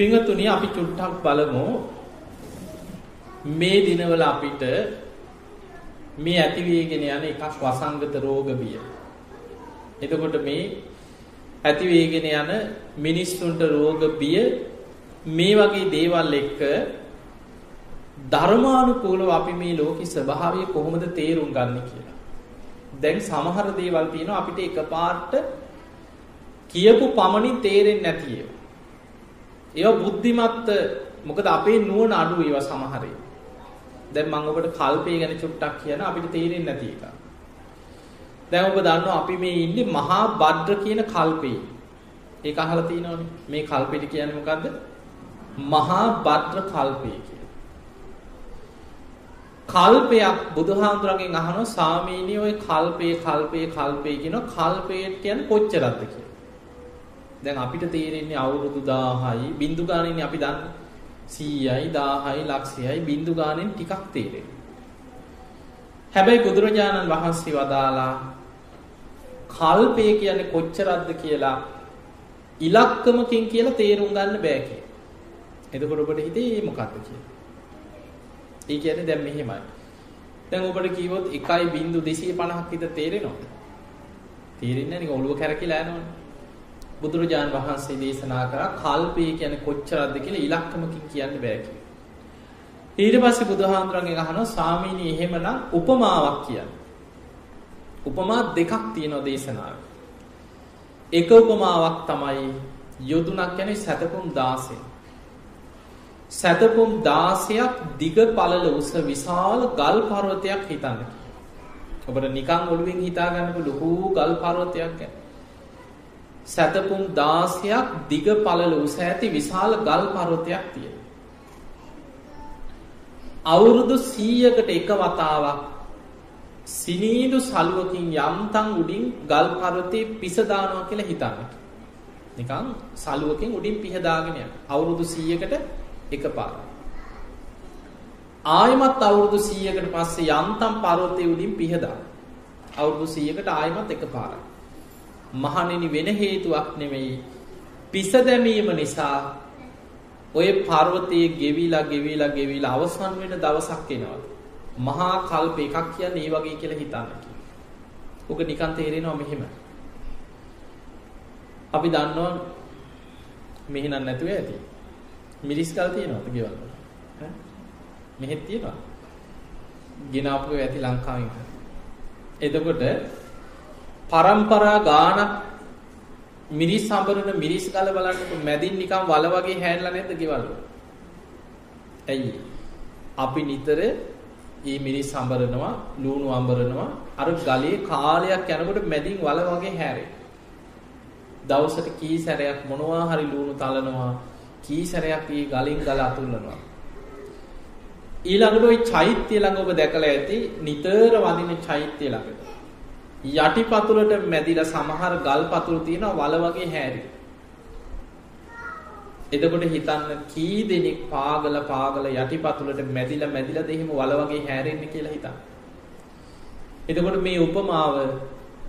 පිංහතුනි අපි චුට්ටක් බලමු මේ දිනවල අපිට මේ ඇතිවේගෙන යන එකක් වසංගත රෝග බිය. එතකොට මේ ඇතිවේගෙන යන මිනිස්සුන්ට රෝග බිය මේ වගේ දේවල් එක්ක ධර්මානුකූලව අපි මේ ලෝකෙ ස්වභාවය කොහොමද තේරුම් ගන්න කියලා. දැන් සමහර දේවල් තියෙනවා අපිට එකපාරට කියපු පමණින් තේරෙන්නේ නැති ඒවා. ඒවා බුද්ධිමත් මොකද අපේ නුවණ අඩු ඒවා සමහරේ. දැන් මම ඔබට කල්පය ගැන චුට්ටක් කියන අපිට තේරෙන්නේ නැති එක. දැන් ඔබ දන්නවා අපි මේ ඉන්නේ මහා භද්‍ර කියන කල්පේ. ඒක අහලා තියෙනවනේ. මේ කල්පෙට කියන්නේ මොකද්ද? මහා භද්‍ර කල්පය කියලා. කල්පයක් බුදුහාමුදුරන්ගෙන් අහනවා සාමීනි ඔය කල්පේ කල්පේ කල්පේ කියන කල්පයට කියන්නේ කොච්චරක්ද කියලා. දැන් අපිට තේරෙන්නේ අවුරුදු 1000යි බින්දු ගානින්නේ අපි දන්නේ 100යි 1000යි ලක්ෂයයි බින්දු ගානෙන් ටිකක් තේරෙන්නේ. හැබැයි බුදුරජාණන් වහන්සේ වදාලා කල්පය කියන්නේ කොච්චරක්ද කියලා ඉලක්කමකින් කියලා තේරුම් ගන්න බෑ කියලා. එතකොට ඔබට හිතේ මොකක්ද කියලා. ඒ කියන්නේ දැන් මෙහෙමයි. දැන් ඔබට කිව්වොත් 1.250ක් විතර තේරෙනවද? තේරෙන්නේ නැහැ නේ ඔළුව කැරකිලා යනවනේ. බුදුරජාණන් වහන්සේ දේශනා කරා කල්පය කියන්නේ කොච්චරක්ද කියලා ඉලක්කමකින් කියන්න බෑ කියලා. ඊට පස්සේ බුදුහාමුදුරන්ගෙන් අහනවා ස්වාමීනි එහෙමනම් උපමාවක් කියන්න. උපමා දෙකක් තියෙනවා දේශනාවේ. එක උපමාවක් තමයි යොදුනක් කියන්නේ සතපුම් 16. සතපුම් 16ක් දිග පළල උස විශාල ගල් පර්වතයක් හිතන්න. ඔබට නිකන් ඔළුවෙන් හිතා ගන්නකො ලොකු ගල් පර්වතයක් ගැන. සැතපුම් 16ක් දිග පළල උස ඇති විශාල ගල් පර්වතයක් තියෙනවා. අවුරුදු 100කට එක වතාවක් සිනීදු සලුවකින් යම්තම් උඩින් ගල් පර්වතේ පිස දානවා කියලා හිතන්න. නිකන් සලුවකින් උඩින් පිහ දාගෙන යන. අවුරුදු 100කට එකපාර. ආයමත් අවුරුදු 100කට පස්සේ යම්තම් පර්වතේ උඩින් පිහ දාන. අවුරුදු 100කට ආයමත් එකපාරයි. මහණෙනි වෙන හේතුවක් නෙමෙයි. පිස දැමීම නිසා ඔය පර්වතයේ ගෙවිලා ගෙවිලා ගෙවිලා අවසන් වෙන දවසක් එනවා. මහා කල්ප එකක් කියන්නේ ඒ වගේ කියලා හිතන්න කියලා. ඔක නිකන් තේරෙනවා මෙහෙම. අපි දන්නවා මෙහෙනම් නැතුව ඇති. මිරිස් කල් තියෙනවද ගෙවල් වල? ඈ? මෙහෙත් තියෙනවා. ගෙනාපු ඇති ලංකාවෙන්. එතකොට පරම්පරා ගානක් මිරිස් හඹරන මිරිස් ගල බලන්න මැදින් නිකන් වල වගේ හැන්ලා නැද්ද ගෙවල් වල? ඇයි? අපි නිතර ඒ මිරිස් හඹරනවා ලූණු හඹරනවා අර ගලේ කාලයක් යනකොට මැදින් වල වගේ හැරේ. දවසට කී සැරයක් මොනවා හරි ලූණු තලනවා කී සැරයක් මේ ගලින් ගල අතුල්ලනවා. ඊළඟට ওই චෛත්‍ය ළඟ ඔබ දැකලා ඇති නිතර වදින චෛත්‍ය ළඟට. යටිපතුලට මැදිලා සමහර ගල් පතුල් තියෙනවා වල වගේ හැරි. එතකොට හිතන්න කී දෙනෙක් පාගල පාගල යටිපතුලට මැදිලා මැදිලා දෙහිම වල වගේ හැරෙන්නේ කියලා හිතන්න. එතකොට මේ උපමාව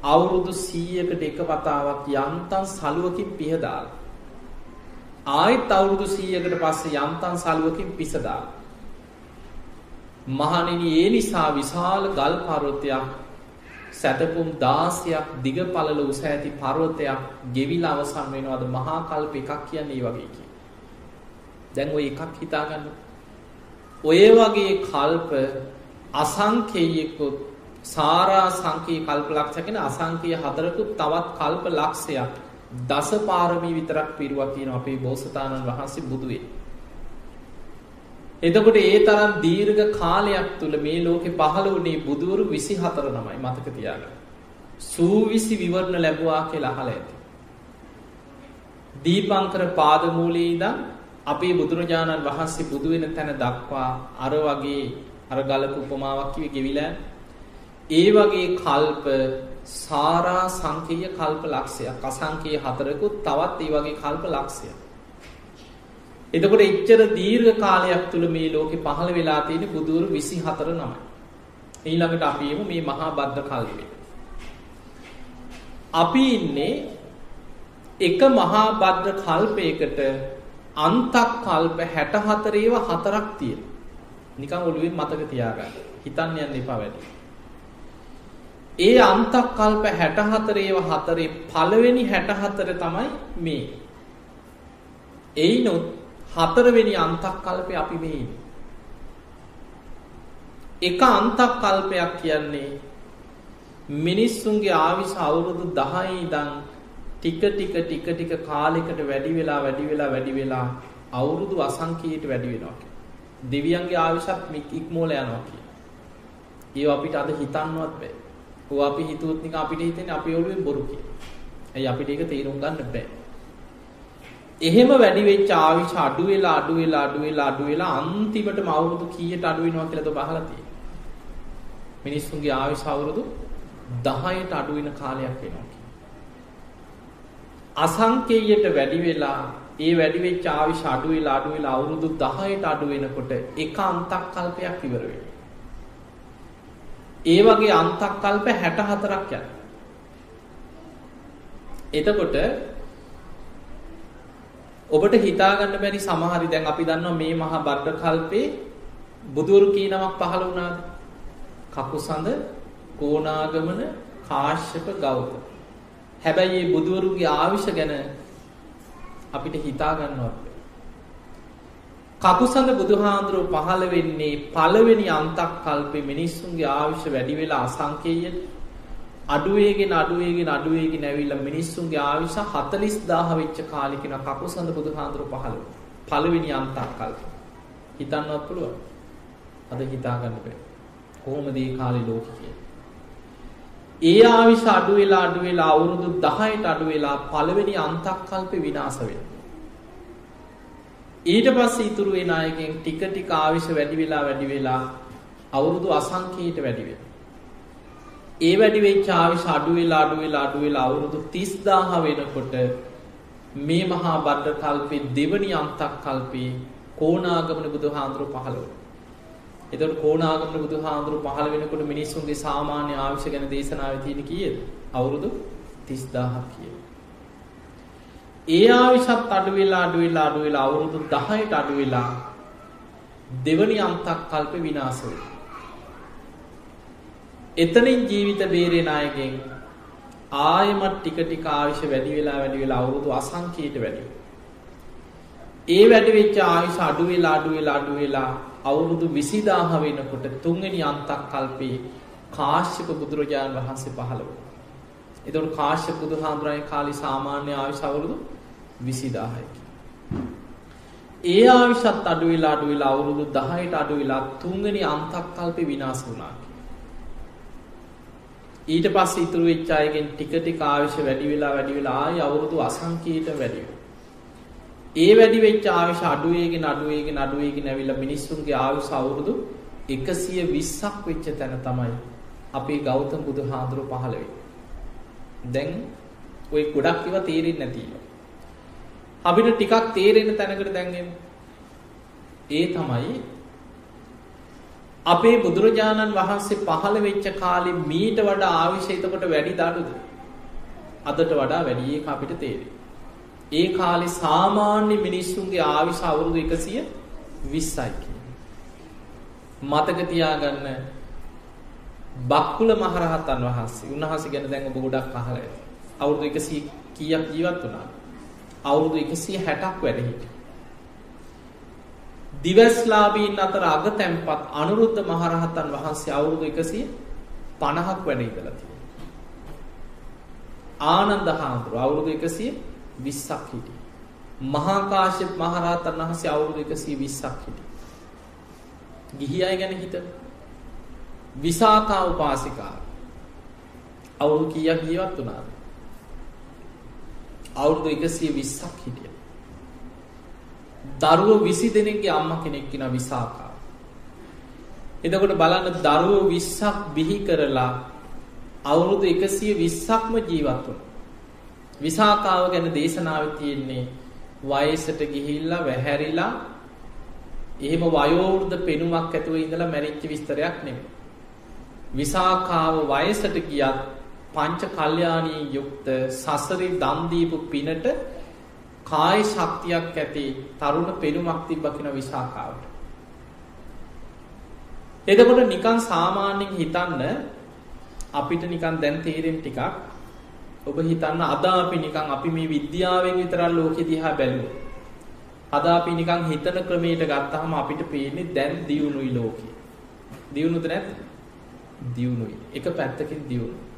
අවුරුදු 100කට එක වතාවක් යන්තම් සලුවකින් පිහ දාලා ආයෙත් අවුරුදු 100කට පස්සේ යන්තම් සලුවකින් පිස දාලා මහණෙනි ඒ නිසා විශාල ගල් පර්වතයක් සැතපුම් 16ක් දිග පළල උස ඇති පර්වතයක් ගෙවිලා අවසන් වෙනවද මහා කල්ප එකක් කියන්නේ ඒ වගේ කිය. දැන් ওই එකක් හිතා ගන්න. ඔය වගේ කල්ප අසංකේයිකුත් සාරා සංකී කල්ප ලක්ෂකන අසංකීය හතරකුත් තවත් කල්ප ලක්ෂයක් දස පාරමී විතරක් පිරුවක් තියෙන අපේ බෝසතාණන් වහන්සේ බුදුවේ. එතකොට ඒ තරම් දීර්ඝ කාලයක් තුළ මේ ලෝකෙ පහළ වුණේ බුදුවරු විසි හතර නමයි මතක තියාගන්න. සූවිසි විවරණ ලැබවා කියලා අහල ඇති. දීපංකර පාදමූලයේ ඉඳන් අපේ බුදුරජාණන් වහන්සේ බුදු වෙන තැන දක්වා අර වගේ අර ගලපු උපමාවක් කිව්වේ ගෙවිලා ඒ වගේ කල්ප සාරා සංකේය කල්ප ලක්ෂයක් අසංකේය හතරකුත් තවත් ඒ වගේ කල්ප ලක්ෂයක් එතකොට එච්චර දීර්ඝ කාලයක් තුළ මේ ලෝකෙ පහළ වෙලා තියෙන බුදුවරු 24 නමයි. ඊළඟට අපි එමු මේ මහා බද්ද කල්පේ. අපි ඉන්නේ එක මහා බද්ද කල්පයකට අන්තක් කල්ප 64 ඒවා හතරක් තියෙනවා. නිකන් ඔළුවෙන් මතක තියාගන්න. හිතන්න යන්න එපා වැඩි. ඒ අන්තක් කල්ප 64 ඒවා හතරේ පළවෙනි 64 තමයි මේ. එයිනොත් හතරවෙනි අන්තක් කල්පය අපි මේ ඉන්නේ. එක අන්තක් කල්පයක් කියන්නේ මිනිස්සුන්ගේ ආවිස අවුරුදු 10 ඉඳන් ටික ටික ටික ටික කාලයකට වැඩි වෙලා වැඩි වෙලා වැඩි වෙලා අවුරුදු අසංඛ්‍යයට වැඩි වෙනවා කියන්නේ. දෙවියන්ගේ ආවිසත් ඉක්මෝල යනවා කියන්නේ. ඒව අපිට අද හිතන්නවත් බෑ. ඕවා අපි හිතුවොත් නිකන් අපිට හිතෙන්නේ අපේ ඔළුවෙන් බොරු කියලා. ඇයි අපිට ඒක තේරුම් ගන්න බෑ. එහෙම වැඩි වෙච්ච ආවිෂ අඩු වෙලා අඩු වෙලා අඩු වෙලා අඩු වෙලා අන්තිමටම අවුරුදු කීයට අඩු වෙනවා කියලාද බහලා තියෙන්නේ. මිනිස්සුන්ගේ ආයුෂ අවුරුදු 10ට අඩු වෙන කාලයක් වෙනවා අසංකේයයට වැඩි වෙලා ඒ වැඩි වෙච්ච ආයුෂ අඩු වෙලා අඩු වෙලා අවුරුදු 10ට අඩු වෙනකොට එක අන්තක් කල්පයක් ඉවර වෙනවා. ඒ වගේ අන්තක් කල්ප 64ක් යනවා. එතකොට ඔබට හිතාගන්න බැරි සමහරි දැන් අපි දන්නවා මේ මහා බද්ද කල්පේ බුදුරු කී නමක් පහළ වුණාද? කකුසඳ කෝනාගමන කාශ්‍යප ගෞතම. හැබැයි මේ බුදුවරුගේ ආවිෂ ගැන අපිට හිතා ගන්නවත් කකුසඳ බුදුහාඳුරෝ පහළ වෙන්නේ පළවෙනි අන්තක් කල්පේ මිනිස්සුන්ගේ ආවිෂ වැඩි වෙලා අසංකේයයට අඩුවේගෙන අඩුවේගෙන අඩුවේගෙන ඇවිල්ලා මිනිස්සුන්ගේ ආවිෂ 40000 වෙච්ච කාලෙකින කකුසඳ බුදුහාඳුරෝ පහළ පළවෙනි අන්තක් කල්පේ හිතන්නවත් පුළුවන් අද හිතා ගන්න බෑ කොහොමද ඒ කාලේ ලෝකෙ කියන්නේ. ඒ ආවිෂ අඩු වෙලා අඩු වෙලා අවුරුදු 10ට අඩු වෙලා පළවෙනි අන්තක්කල්පේ විනාශ වෙනවා. ඊට පස්සේ ඉතුරු වෙන අයගෙන් ටික ටික ආවිෂ වැඩි වෙලා වැඩි වෙලා අවුරුදු අසංඛ්‍යයට වැඩි වෙනවා. ඒ වැඩි වෙච්ච ආවිෂ අඩු වෙලා අඩු වෙලා අඩු වෙලා අවුරුදු 30000 වෙනකොට මේ මහා බද්ද කල්පේ දෙවනි අන්තක් කල්පේ කෝණාගමන බුදුහාඳුර පහළ වුණා. එතකොට කෝණාගමන බුදුහාඳුරු පහළ වෙනකොට මිනිස්සුන්ගේ සාමාන්‍ය ආයුෂ ගැන දේශනාවේ තියෙන කීයද? අවුරුදු 30000ක් කිය. ඒ ආයුෂත් අඩු වෙලා අඩු වෙලා අඩු වෙලා අවුරුදු 10ට අඩු වෙලා දෙවනි අන්තක් කල්ප විනාශ වෙනවා. එතනින් ජීවිත බේරෙන අයගෙන් ආයමත් ටික ටික ආයුෂ වැඩි වෙලා වැඩි වෙලා අවුරුදු අසංඛ්‍යයට වැඩි වෙනවා. ඒ වැඩි වෙච්ච ආයුෂ අඩු වෙලා අඩු වෙලා අඩු වෙලා අවුරුදු 20000 වෙනකොට තුන්වෙනි අන්තක් කල්පේ කාශ්‍යප බුදුරජාණන් වහන්සේ පහළ වුණා. එතකොට කාශ්‍යප බුදුහාමුදුරන්ගේ කාලේ සාමාන්‍ය ආයුෂ අවුරුදු 20000යි. ඒ ආයුෂත් අඩු වෙලා අඩු වෙලා අවුරුදු 10ට අඩු වෙලා තුන්වෙනි අන්තක් කල්පේ විනාශ වුණා. ඊට පස්සේ ඉතුරු වෙච්ච අයගෙන් ටික ටික ආයුෂ වැඩි වෙලා වැඩි වෙලා ආය අවුරුදු අසංකීට වැඩි වෙනවා. ඒ වැඩි වෙච්ච ආයුෂ අඩුවේගෙන අඩුවේගෙන අඩුවේගෙන ඇවිල්ලා මිනිස්සුන්ගේ ආයුෂ අවුරුදු 120ක් වෙච්ච තැන තමයි අපේ ගෞතම බුදුහාඳුර පහළ වෙන්නේ. දැන් ওই ගොඩක් ඒවා තේරෙන්නේ නැති අපිට ටිකක් තේරෙන තැනකට දැන් ඒ තමයි අපේ බුදුරජාණන් වහන්සේ පහළ වෙච්ච කාලේ මීට වඩා ආවිෂ එතකොට වැඩි දඩුද? අදට වඩා වැඩි ඒක අපිට තේරෙයි. ඒ කාලේ සාමාන්‍ය මිනිස්සුන්ගේ ආවිෂ අවුරුදු 120යි මතක තියාගන්න බක්කුල මහරහතන් වහන්සේ උන්වහන්සේ ගැන දැන් ඔබ ගොඩක් අහලා ඇති. අවුරුදු 100 කීයක් ජීවත් වුණා? අවුරුදු 160ක් වැඩ හිටියා. දිවස්ලාභීන් අතර අගතැන්පත් අනුරුද්ධ මහරහතන් වහන්සේ අවුරුදු 150ක් වැඩ ඉඳලා තියෙනවා. ආනන්ද හාමුදුරුවෝ අවුරුදු 100 20ක් හිටියේ. මහා කාශ්‍යප මහරහතන් වහන්සේ අවුරුදු 120ක් හිටියේ. ගිහි අය ගැන හිතන්න. විසාකා උපාසිකා අවුරුදු කීයක් ජීවත් වුණාද? අවුරුදු 120ක් හිටියා. දරුවෝ 20 දෙනෙක්ගේ අම්මා කෙනෙක් කෙනා විසාකා. එතකොට බලන්න දරුවෝ 20ක් බිහි කරලා අවුරුදු 120ක්ම ජීවත් වුණා. විසාකාව ගැන දේශනාව තියෙන්නේ වයසට ගිහිල්ලා වැහැරිලා එහෙම වයෝවෘද්ධ පෙනුමක් ඇතුව ඉඳලා මැරිච්ච විස්තරයක් නෙමෙයි. විසාකාව වයසට ගියත් පංච කල්යාණී යුක්ත සසරේ දන් දීපු පිනට කාය ශක්තියක් ඇති තරුණ පෙනුමක් තිබ්බ කියන විසාකාවට. එතකොට නිකන් සාමාන්‍යයෙන් හිතන්න අපිට නිකන් දැන් තේරෙන ටිකක් ඔබ හිතන්න අද අපි නිකන් අපි මේ විද්‍යාවෙන් විතරක් ලෝකෙ දිහා බැලුවොත් අද අපි නිකන් හිතන ක්‍රමයට ගත්තාම අපිට පේන්නේ දැන් දියුණුයි ලෝකෙ. දියුණුද නැද්ද? දියුණුයි. එක පැත්තකින් දියුණුයි.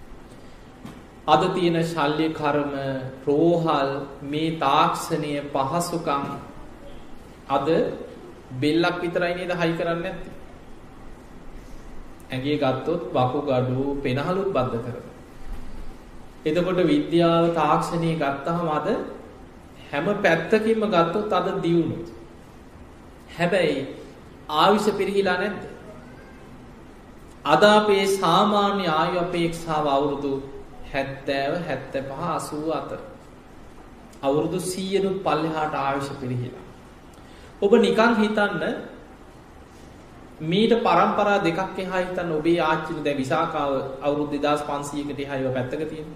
අද තියෙන ශල්්‍ය කර්ම රෝහල් මේ තාක්ෂණය පහසුකම් අද බෙල්ලක් විතරයි නේද හයි කරන්නේ නැත්තේ. ඇගේ ගත්තොත් වකු ගඩු පෙනහලුත් බද්ධ කරන. එතකොට විද්‍යාව තාක්ෂණය ගත්තහම අද හැම පැත්තකින්ම ගත්තොත් අද දියුණු. හැබැයි ආවිෂ පිරිහිලා නැද්ද. අද අපේ සාමාන්‍ය ආයු අපේක්ෂාව අවුරුදු හැත්තෑව හැත්ත පහ අසූ අතර. අවුරුදු සීයනුත් පල්ලෙහාට ආවිෂ පිරිහිලා. ඔබ නිකං හිතන්න මීට පරම්පරා දෙකක් එහා හිතන්න ඔබේ ආච්චිල දැ විසාකාව අවුරුදු දෙදස් පන්සියකට හයව පැත්තක තියෙන.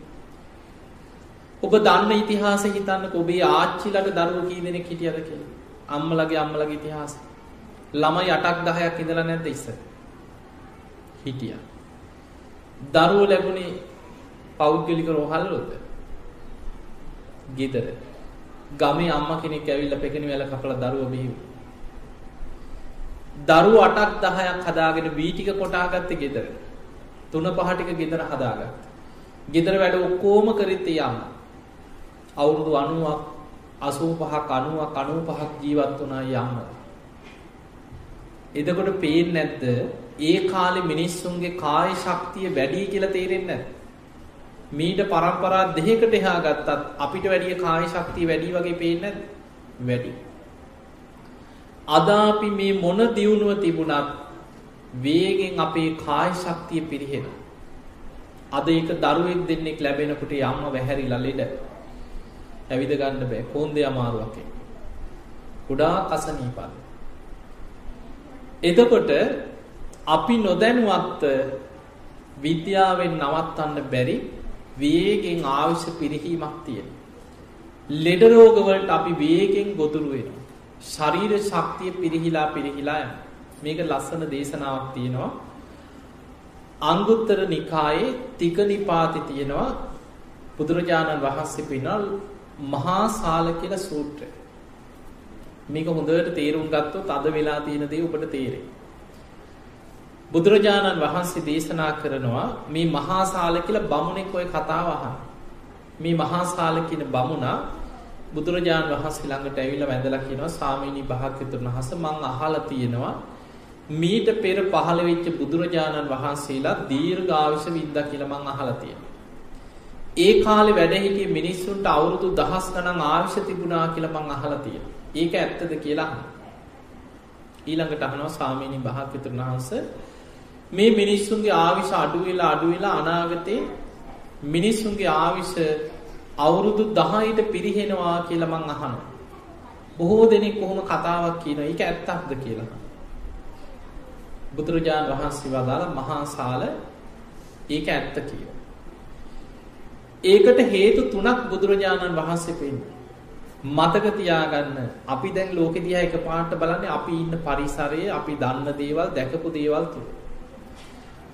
ඔබ දන්න ඉතිහාස හිතන්න ඔබේ ආච්චිලට දරුව කී දෙනෙක් හිටියද කිය අම්මලගේ අම්මලගේ ඉතිහාස ළමයි අටක් දහයක් ඉඳලා නැද්ද ඉස්ස හිටිය දරුව ලැබුණේ පෞද්ගලික රෝහල්ලොද ගෙදර. ගමේ අම්ම කෙනෙක් ඇවිල්ල පෙකෙන වෙල කපල දරුව බිහිව දරු අටක් දහයක් හදාගෙන වීටික කොටාගත්ත ගෙදර. තුන පහටික ගෙදර හදාගත් ගෙදර වැඩ ඔක්කෝම කරිත් යන්න අවුරුදු අනුවක් අසූ පහක් අනුවක් අනූ පහක් ජීවත් වනා යන්න එදකොට පේෙන් නැද්ද? ඒ කාලෙ මිනිස්සුන්ගේ කාය ශක්තිය වැඩී කියලා තේරෙන්න මීට පරම්පරා දෙහකට එහා ගත්තත් අපිට වැඩිය කාය ශක්තිය වැඩි වගේ පේන්න වැඩි අද අපි මේ මොන දියුණුව තිබුණත් වේගෙන් අපේ කාය ශක්තිය පිරිහෙන. අද ඒක දරුවෙක් දෙන්නෙක් ලැබෙනකොට යම්ම වැහැරිලා ලෙඩ. ඇවිද ගන්න බෑ කොන්දේ අමාරුවක්. කුඩා අසනීපත්. එතකොට අපි නොදැනුවත් විද්‍යාවෙන් නවත්තන්න බැරි වේගෙන් ආවිශ්‍ය පිරිහීමක් තියෙන. ලෙඩ රෝගවලට අපි වේගෙන් ගොදුරු වෙනවා. ශරීර ශක්තිය පිරිහිලා පිරිහිලා යන. මේක ලස්සන දේශනාවක් තියෙනවා. අංගුත්තර නිකායේ තික නිපාති තියෙනවා බුදුරජාණන් වහන්සේ පිනල් මහා සාල කියලා සූත්‍රය. මේක හොඳට තේරුම් ගත්තොත් අද වෙලා තියෙන දේ ඔබට තේරෙයි. බුදුරජාණන් වහන්සේ දේශනා කරනවා මේ මහා සාල කියලා බමුණෙක් ඔය කතාව අහන. මේ මහා සාල කියන බමුණා බුදුරජාණන් වහන්සේ ළඟට ඇවිල්ලා වැඳලා කියනවා ස්වාමීනි භාග්‍යතුන් වහන්සේ මං අහලා තියෙනවා මීට පෙර පහළ වෙච්ච බුදුරජාණන් වහන්සේලා දීර්ඝායුෂ වින්දා කියලා මං අහලා තියෙනවා. ඒ කාලේ වැඩ හිටිය මිනිස්සුන්ට අවුරුදු දහස් ගණන් ආයුෂ තිබුණා කියලා මං අහලා තියෙනවා. ඒක ඇත්තද කියලා අහනවා. ඊළඟට අහනවා ස්වාමීනි භාග්‍යතුන් වහන්සේ මේ මිනිස්සුන්ගේ ආවිෂ අඩු වෙලා අඩු වෙලා අනාගතේ මිනිස්සුන්ගේ ආවිෂ අවුරුදු 10ට පිරිහෙනවා කියලා මං අහනවා. බොහෝ දෙනෙක් කොහොම කතාවක් කියනවා. ඒක ඇත්තක්ද කියලා. බුදුරජාණන් වහන්සේ වදාළ මහා සාල ඒක ඇත්ත කියනවා. ඒකට හේතු තුනක් බුදුරජාණන් වහන්සේ පෙන්නනවා. මතක තියාගන්න අපි දැන් ලෝකෙ දිහා එකපාරට බලන්නේ අපි ඉන්න පරිසරයේ අපි දන්න දේවල් දැකපු දේවල් තුල.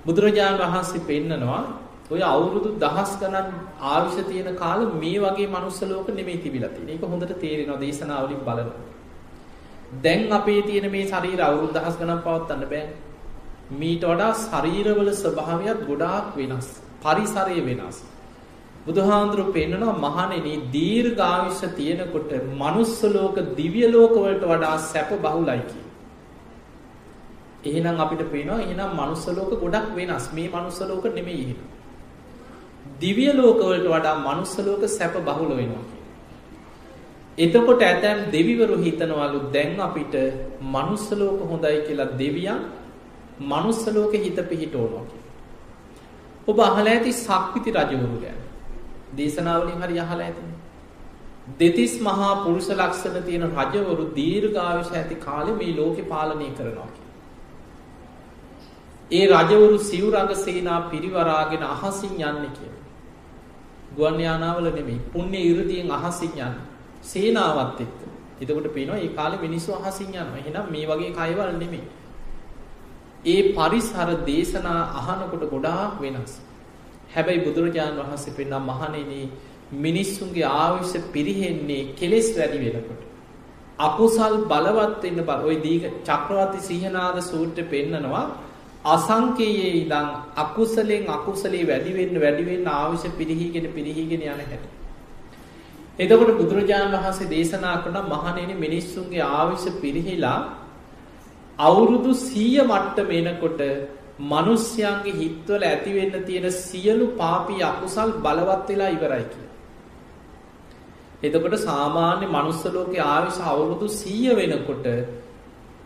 බුදුරජාණන් වහන්සේ පෙන්නනවා ඔය අවුරුදු දහස් ගණන් ආවිෂ තියෙන කාල මේ වගේ මනුස්ස ලෝක නෙමෙයි තිබිලා තියෙන්නේ. ඒක හොඳට තේරෙනවා දේශනාවලින් බලනකොට. දැන් අපේ තියෙන මේ ශරීර අවුරුදු දහස් ගණන් පවත්වන්න බෑ. මීට වඩා ශරීරවල ස්වභාවයත් ගොඩාක් වෙනස්. පරිසරය වෙනස්. බුදුහාඳුරු පෙන්නනවා මහණෙනි දීර්ඝායුෂ තියෙනකොට මනුස්ස ලෝක දිව්‍ය ලෝක වලට වඩා සැප බහුලයි කිය. එහෙනම් අපිට පේනවා එහෙනම් මනුස්ස ලෝක ගොඩක් වෙනස්. මේ මනුස්ස ලෝක නෙමෙයි එහෙනම්. දිවිය ලෝකවලට වඩා මනුස්ස ලෝක සැප බහුල වෙනවා. එතකොට ඇතැම් දෙවිවරු හිතනවලු දැන් අපිට මනුස්ස ලෝක හොඳයි කියලා දෙවියන් මනුස්ස ලෝකෙ හිත පිහිටවනවා කියලා. ඔබ අහලා ඇති සක්විති රජවරු ගැන. දේශනාවලින් හරි අහලා ඇතිනේ. දෙතිස් මහා පුරුෂ ලක්ෂණ තියෙන රජවරු දීර්ඝායුෂ ඇති කාලේ මේ ලෝකෙ පාලනය කරනවා කියලා. ඒ රජවරු සිවුරඟ සේනා පිරිවරාගෙන අහසින් යන්නේ කියලා. ගුවන් යානාවල නෙමෙයි පුණ්‍ය 이르දීන් අහසින් යන සේනාවත් එක්ක. එතකොට පේනවා මේ කාලේ මිනිස්සු අහසින් යනවා. එහෙනම් මේ වගේ කයවල නෙමෙයි. ඒ පරිසර දේශනා අහනකොට ගොඩාක් වෙනස්. හැබැයි බුදුරජාණන් වහන්සේ පෙන්නා මහණෙනි මිනිස්සුන්ගේ ආයුෂ පිරිහෙන්නේ කෙලෙස් වැඩි වෙනකොට. අකුසල් බලවත් වෙන්න බල. ওই දීඝ චක්‍රවර්ති සීහනාද සූත්‍රය පෙන්නනවා අසංකේයයේ ඉඳන් අකුසලෙන් අකුසලේ වැඩි වෙන්න වැඩි වෙන්න ආයුෂ පිරිහීගෙන පිරිහීගෙන යන හැටි. එතකොට බුදුරජාණන් වහන්සේ දේශනා කරන මහණෙනි මිනිස්සුන්ගේ ආයුෂ පිරිහිලා අවුරුදු 100 මට්ටම එනකොට මිනිස්යන්ගේ හිතවල ඇති වෙන්න තියෙන සියලු පාපී අකුසල් බලවත් වෙලා ඉවරයි කියලා. එතකොට සාමාන්‍ය මනුස්ස ලෝකේ ආයුෂ අවුරුදු 100 වෙනකොට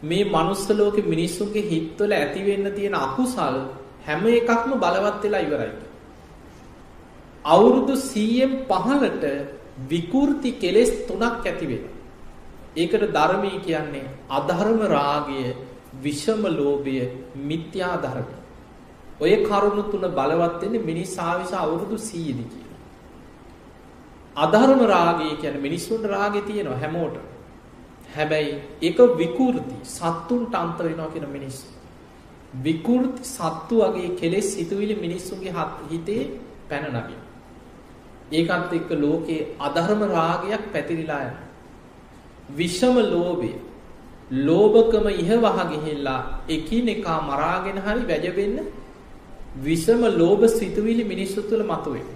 මේ මනුස්ස ලෝකේ මිනිස්සුන්ගේ හිතවල ඇති වෙන්න තියෙන අකුසල් හැම එකක්ම බලවත් වෙලා ඉවරයි. අවුරුදු 100න් පහළට විකෘති කෙලෙස් තුනක් ඇති වෙනවා. ඒකට ධර්මී කියන්නේ අධර්ම රාගය, විෂම ලෝභය, මිත්‍යා ධර්මය. ඔය කරුණු තුන බලවත් වෙන්නේ මිනිස් ආවිස අවුරුදු 100 දී කියලා. අධර්ම රාගය කියන්නේ මිනිස්සුන්ට රාගය තියෙනවා හැමෝටම. හැබැයි ඒක විකෘති සත්තුන්ට අන්ත වෙනවා කියන මිනිස්සු. විකෘති සත්තු වගේ කෙලෙස් සිතුවිලි මිනිස්සුන්ගේ හිතේ පැන නගිනවා. ඒකත් එක්ක ලෝකයේ අධර්ම රාගයක් පැතිරිලා යනවා. විෂම ලෝභය ලෝභකම ඉහවහ ගිහිල්ලා එකිනෙකා මරාගෙන හරි වැජබෙන්න විෂම ලෝභ සිතුවිලි මිනිස්සු තුළ මතුවේ.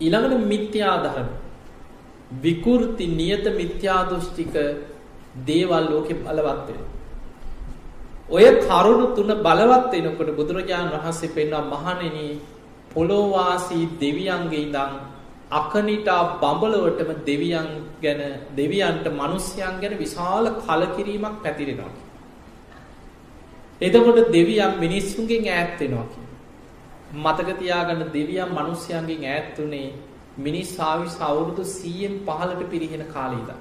ඊළඟට මිත්‍යා ධර්ම විකෘති නියත මිත්‍යා දෘෂ්ටික දේවල් ලෝකෙ බලවත් වෙනවා. ඔය කරුණු තුන බලවත් වෙනකොට බුදුරජාණන් වහන්සේ පෙන්වන මහණෙනි පොළොවාසී දෙවියන්ගේ ඉඳන් අකනිටා බඹලවටම දෙවියන් ගැන දෙවියන්ට මිනිස්යන් ගැන විශාල කලකිරීමක් පැතිරෙනවා. එතකොට දෙවියන් මිනිස්සුන්ගෙන් ඈත් වෙනවා කියන්නේ. මතක තියාගන්න දෙවියන් මිනිස්යන්ගෙන් ඈත් උනේ මිනිස් ආයුෂ අවුරුදු 100න් 15ට පිරිහෙන කාලේ ඉඳන්.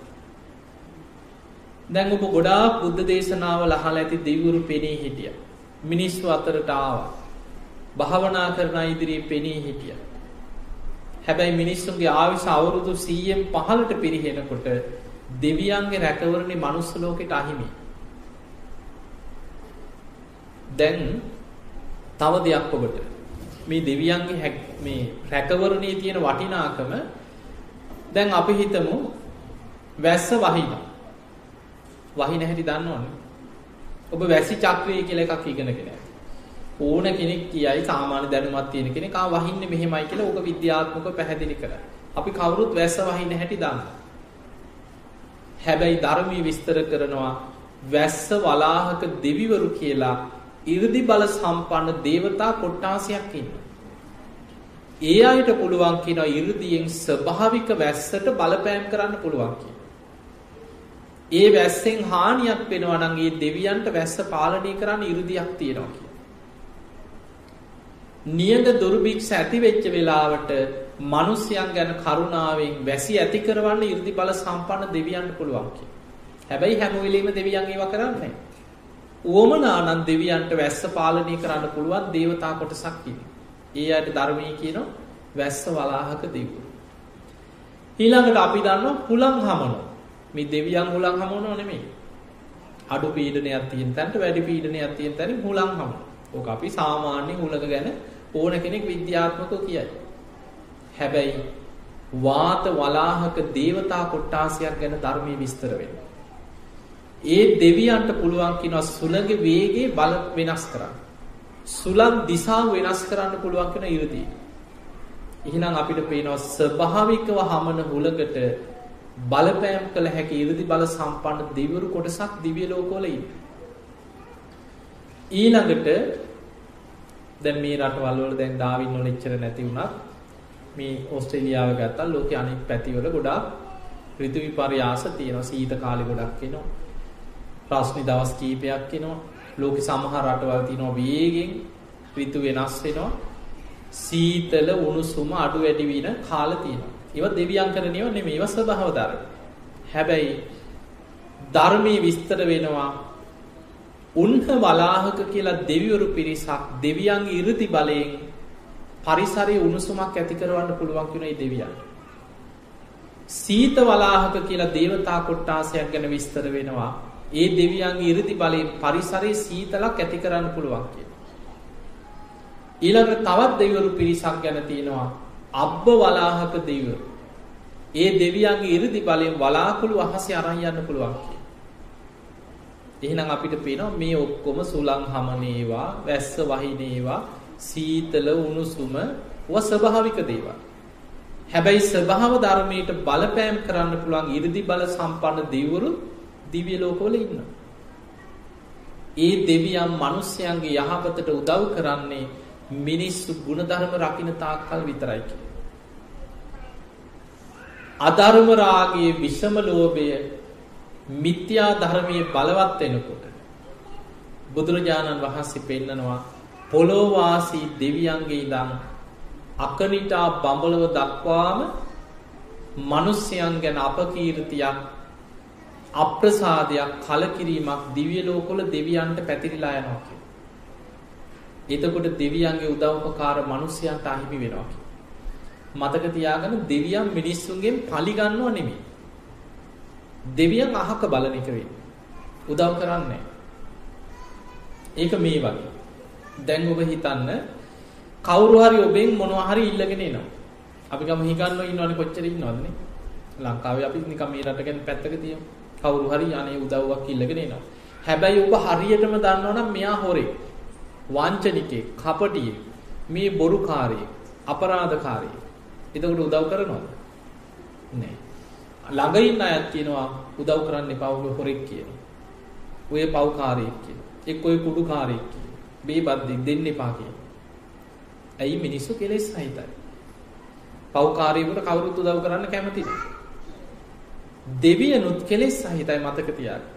දැන් ඔබ ගොඩාක් බුද්ධ දේශනාවල අහලා ඇති දෙවිවරු පෙනී හිටියා. මිනිස්සු අතරට ආවා. භාවනා කරන ඉදිරියේ පෙනී හිටිය. හැබැයි මිනිස්සුන්ගේ ආවිශ අවුරුදු සීයෙන් පහලට පිරිහෙනකොට දෙවියන්ගේ රැකවරණි මනුස්ස ලෝකෙට අහිමි. දැන් තව දෙයක් ඔබට මේ දෙවියන්ගේ මේ රැකවරණයේ තියෙන වටිනාකම දැන් අපි හිතමු වැස්ස වහින. වහින හැටි දන්නවනේ. ඔබ වැසි චක්‍රය කියලා එකක් ඉගෙනගෙන ඕන කෙනෙක් කියයි සාමාන්‍ය දැනුමක් තියෙන කෙනෙක් ආ වහින්නේ මෙහෙමයි කියලා ඕක විද්‍යාත්මකව පැහැදිලි කරා. අපි කවුරුත් වැස්ස වහින හැටි දන්නවා. හැබැයි ධර්මයේ විස්තර කරනවා වැස්ස වලාහක දෙවිවරු කියලා 이르දි බල සම්පන්න దేవතා කොට්ටාසයක් ඉන්නවා. ඒ අයට පුළුවන් කියනවා 이르දියෙන් ස්වභාවික වැස්සට බලපෑම් කරන්න පුළුවන් ඒ වැස්සෙන් හානියක් වෙනවා නම් ඒ දෙවියන්ට වැස්ස පාලනය කරන්න 이르දියක් තියෙනවා කියන. නියඟ දුර්භික්ෂ ඇති වෙච්ච වෙලාවට මිනිසයන් ගැන කරුණාවෙන් වැසි ඇති කරවන්න 이르දි බල සම්පන්න දෙවියන්ට පුළුවන් කියන. හැබැයි හැම වෙලෙම දෙවියන් ඒවා කරන්නේ නැහැ. උවමනා නම් දෙවියන්ට වැස්ස පාලනය කරන්න පුළුවන් දේවතා කොටසක් කියන්නේ. ඒ අයට ධර්මයේ කියනවා වැස්ස වලාහක දෙවිවරු. ඊළඟට අපි දන්නවා හුලං හමනෝ. මේ දෙවියන් හුලං හමනෝ නෙමෙයි. අඩු පීඩනයක් තියෙන තැනට වැඩි පීඩනයක් තියෙන තැනින් හුලං හමනෝ. ඕක අපි සාමාන්‍ය හුලක ගැන ඕන කෙනෙක් විද්‍යාත්මකව කියයි. හැබැයි වාත වලාහක දේවතා කොට්ටාසයක් ගැන ධර්මයේ විස්තර වෙනවා. ඒ දෙවියන්ට පුළුවන් කියනවා සුළඟ වේගේ බල වෙනස් කරන්න. සුලම් දිසාව වෙනස් කරන්න පුළුවන් කරන යුදී. ඉහිනම් අපිට පේනවා ස්වභාවිකව හමන හුලකට බලපෑම් කළ හැකි ඉරදි බල සම්පන්න දෙවිවරු කොටසක් දිව්‍ය ලෝකවල ඉන්න. ඊළඟට දැන් මේ රටවල් වල දැන් ඩාවින් වල ඉච්චර නැති වුණත් මේ ඕස්ට්‍රේලියාව ගත්තා ලෝකේ අනෙක් පැතිවල ගොඩාක් ඍතු විපර්යාස තියෙනවා. සීත කාලේ ගොඩක් එනවා. රස්නි දවස් කීපයක් එනවා. ලෝකේ සමහර රටවල් තියෙනවා වේගෙන් ඍතු වෙනස් වෙනවා සීතල උණුසුම අඩු වැඩි වෙන කාල තියෙනවා ඒවා දෙවියන් කරන ඒවා නෙමෙයි ඒවා ස්වභාව ධර්ම හැබැයි ධර්මයේ විස්තර වෙනවා උන්හ වලාහක කියලා දෙවිවරු පිරිසක් දෙවියන්ගේ ඉරති බලයෙන් පරිසරයේ උණුසුමක් ඇති කරවන්න පුළුවන් කියන ඒ දෙවියන්. සීත වලාහක කියලා දේවතා කොට්ටාසයක් ගැන විස්තර වෙනවා. ඒ දෙවියන්ගේ ඉරදි බලයෙන් පරිසරයේ සීතලක් ඇති කරන්න පුළුවන් කිය. ඊළඟ තවත් දෙවරු පිරිසක් ගැන තියෙනවා අබ්බ වලාහක දෙවරු. ඒ දෙවියන්ගේ ඉරදි බලයෙන් වලාකුළු අහසේ අරන් යන්න පුළුවන් කිය. එහෙනම් අපිට පේනවා මේ ඔක්කොම සුළං හමනේවා වැස්ස වහිනේවා සීතල උණුසුම ව ස්වභාවික දේවල්. හැබැයි ස්වභාව ධර්මයට බලපෑම් කරන්න පුළුවන් 이르දි බල සම්පන්න දෙවිවරු දිව්‍ය ලෝකවල ඉන්නවා. ඒ දෙවියන් මිනිස්යන්ගේ යහපතට උදව් කරන්නේ මිනිස්සු ಗುಣධර්ම රකින්න තාක්කල් විතරයි කියලා. අධර්ම රාගයේ විෂම ලෝභය මිත්‍යා ධර්මයේ බලවත් වෙනකොට බුදුරජාණන් වහන්සේ පෙන්නනවා පොළොවාසී දෙවියන්ගේ ඉඳන් අකනිටා බඹලව දක්වාම මිනිස්යන් ගැන අපකීර්තියක් අප්‍රසාදයක් කලකිරීමක් දිව්‍ය ලෝකවල දෙවියන්ට පැතිරිලා යනවා කියලා. එතකොට දෙවියන්ගේ උදව්පකාර මිනිස්යන්ට අහිමි වෙනවා කියලා. මතක තියාගන්න දෙවියන් මිනිස්සුන්ගෙන් පලි ගන්නව නෙමෙයි. දෙවියන් අහක බලන එක වෙන්නේ. උදව් කරන්නේ ඒක මේ වගේ. දැන් ඔබ හිතන්න කවුරු හරි ඔබෙන් මොනවා හරි ඉල්ලගෙන එනවා. අපි ගම හිගන්නව ඉන්නවනේ කොච්චර ඉන්නවදනේ. ලංකාවේ අපි නිකන් මේ රට ගැන පැත්තක තියමු. කවුරු හරි අනේ උදව්වක් ඉල්ලගෙන එනවා. හැබැයි ඔබ හරියටම දන්නවනම් මෙයා හොරේ. වංචනිකේ, කපටියේ, මේ බොරුකාරයෙක්, අපරාධකාරයෙක්. එතකොට උදව් කරනවද? නෑ. ළඟ ඉන්න අයත් කියනවා උදව් කරන්න එපා ඔබ හොරෙක් කියනවා. ඔය පව්කාරයෙක් කියනවා. එක්ක ඔය කුඩුකාරයෙක් කියනවා. බේබද්දෙක් දෙන්න එපා කියනවා. ඇයි මිනිස්සු කෙලෙස් සහිතයි. පව්කාරයෙකුට කවුරුත් උදව් කරන්න කැමති නෑ. දෙවියනුත් කෙලෙස් සහිතයි මතක තියාගන්න.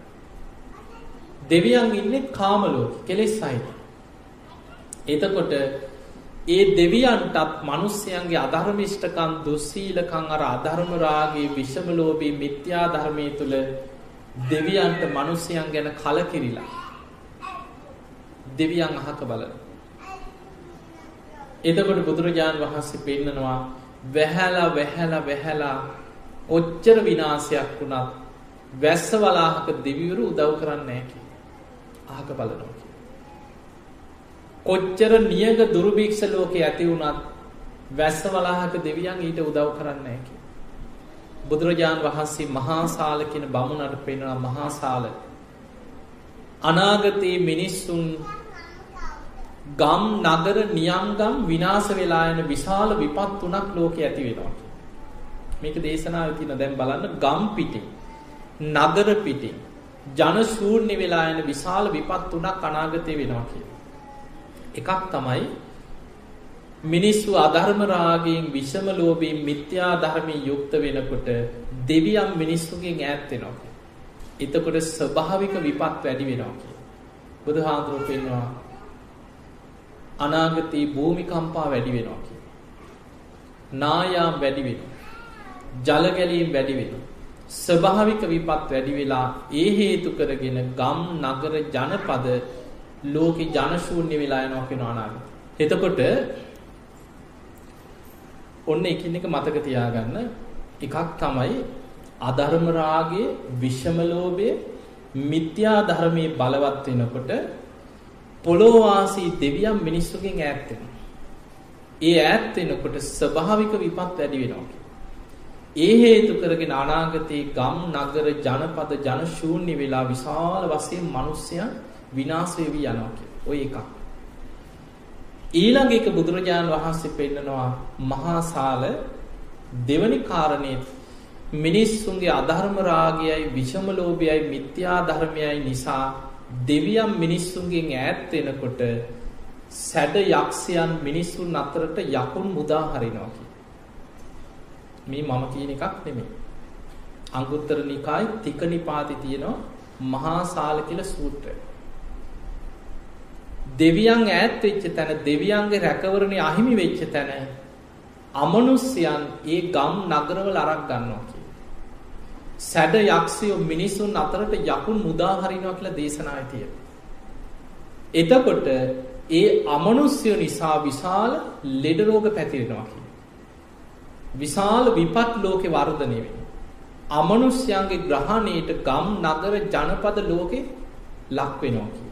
දෙවියන් ඉන්නේ කාම ලෝකෙ කෙලෙස් සහිතයි. එතකොට ඒ දෙවියන්ටත් මිනිස්යන්ගේ අධර්මිෂ්ඨකම් දුස්සීලකම් අර අධර්ම රාගයේ විෂම ලෝභී මිත්‍යා ධර්මයේ තුල දෙවියන්ට මිනිස්යන් ගැන කලකිරිලා දෙවියන් අහක බලන එතකොට බුදුරජාන් වහන්සේ පෙන්නනවා වැහැලා වැහැලා වැහැලා ඔච්චර විනාශයක් වුණත් වැස්ස වලාහක දෙවිවරු උදව් කරන්නේ නැහැ කියලා. අහක බලනවා කොච්චර නියග දුර්භික්ෂ ලෝකේ ඇති වුණත් වැස්ස වලාහක දෙවියන් ඊට උදව් කරන්නේ නැහැ බුදුරජාන් වහන්සේ මහා සාල කියන බමුණට පෙන්වන මහා සාල අනාගතයේ මිනිස්සුන් ගම් නගර නියම්ගම් විනාශ වෙලා යන විශාල විපත් තුනක් ලෝකේ ඇති වෙනවා. මේක දේශනාවේ තියෙන දැන් බලන්න ගම් පිටින් නගර පිටින් ජන ශූන්‍ය වෙලා යන විශාල විපත් තුනක් අනාගතේ වෙනවා කියලා. එකක් තමයි මිනිස්සු අධර්ම රාගයෙන් විෂම ලෝභයෙන් මිත්‍යා ධර්මයෙන් යුක්ත වෙනකොට දෙවියන් මිනිස්සුගෙන් ඈත් වෙනවා. එතකොට ස්වභාවික විපත් වැඩි වෙනවා කිය. බුදුහාඳුරුවෝ පෙන්වනවා අනාගතයේ භූමිකම්පා වැඩි වෙනවා කිය. නායාම් වැඩි වෙනවා. ජල ගැලීම් වැඩි වෙනවා. ස්වභාවික විපත් වැඩි වෙලා ඒ හේතු කරගෙන ගම් නගර ජනපද ලෝකෙ ජනශූන්‍ය වෙලා යනවා කියන අනාගතය. එතකොට ඔන්න එකින් එක මතක තියාගන්න එකක් තමයි අධර්ම රාගයේ විෂම ලෝභයේ මිත්‍යා ධර්මයේ බලවත් වෙනකොට පොළොවාසී දෙවියන් මිනිස්සුගෙන් ඈත් වෙනවා. ඒ ඈත් වෙනකොට ස්වභාවික විපත් වැඩි වෙනවා. ඒ හේතු කරගෙන අනාගතයේ ගම් නගර ජනපද ජන ශූන්‍ය වෙලා විශාල වශයෙන් මිනිස්සයන් විනාශ වෙවි යනවා කියලා. ওই එකක්. ඊළඟ එක බුදුරජාණන් වහන්සේ පෙන්නනවා මහා සාල දෙවනි කාරණේ මිනිස්සුන්ගේ අධර්ම රාගයයි විෂම ලෝභයයි මිත්‍යා ධර්මයයි නිසා දෙවියන් මිනිස්සුන්ගෙන් ඈත් වෙනකොට සැඩ යක්ෂයන් මිනිස්සුන් අතරට යකුන් මුදා හරිනවා මේ මම කියන එකක් නෙමෙයි. අංගුත්තර නිකායි තික නිපාති තියෙනවා මහා සාල කියලා සූත්‍රය. දෙවියන් ඈත් වෙච්ච තැන දෙවියන්ගේ රැකවරණේ අහිමි වෙච්ච තැන අමනුෂ්‍යයන් ඒ ගම් නගරවල අරක් ගන්නවා කිය. සැඩ යක්ෂයෝ මිනිසුන් අතරට යකුන් මුදා හරිනවා කියලා දේශනාවේ තියෙනවා. එතකොට ඒ අමනුෂ්‍යයෝ නිසා විශාල ලෙඩ රෝග පැතිරෙනවා කිය. විශාල විපත් ලෝකේ වර්ධනය වෙනවා. අමනුෂ්‍යයන්ගේ ග්‍රහණයට ගම් නගර ජනපද ලෝකේ ලක් වෙනවා කිය.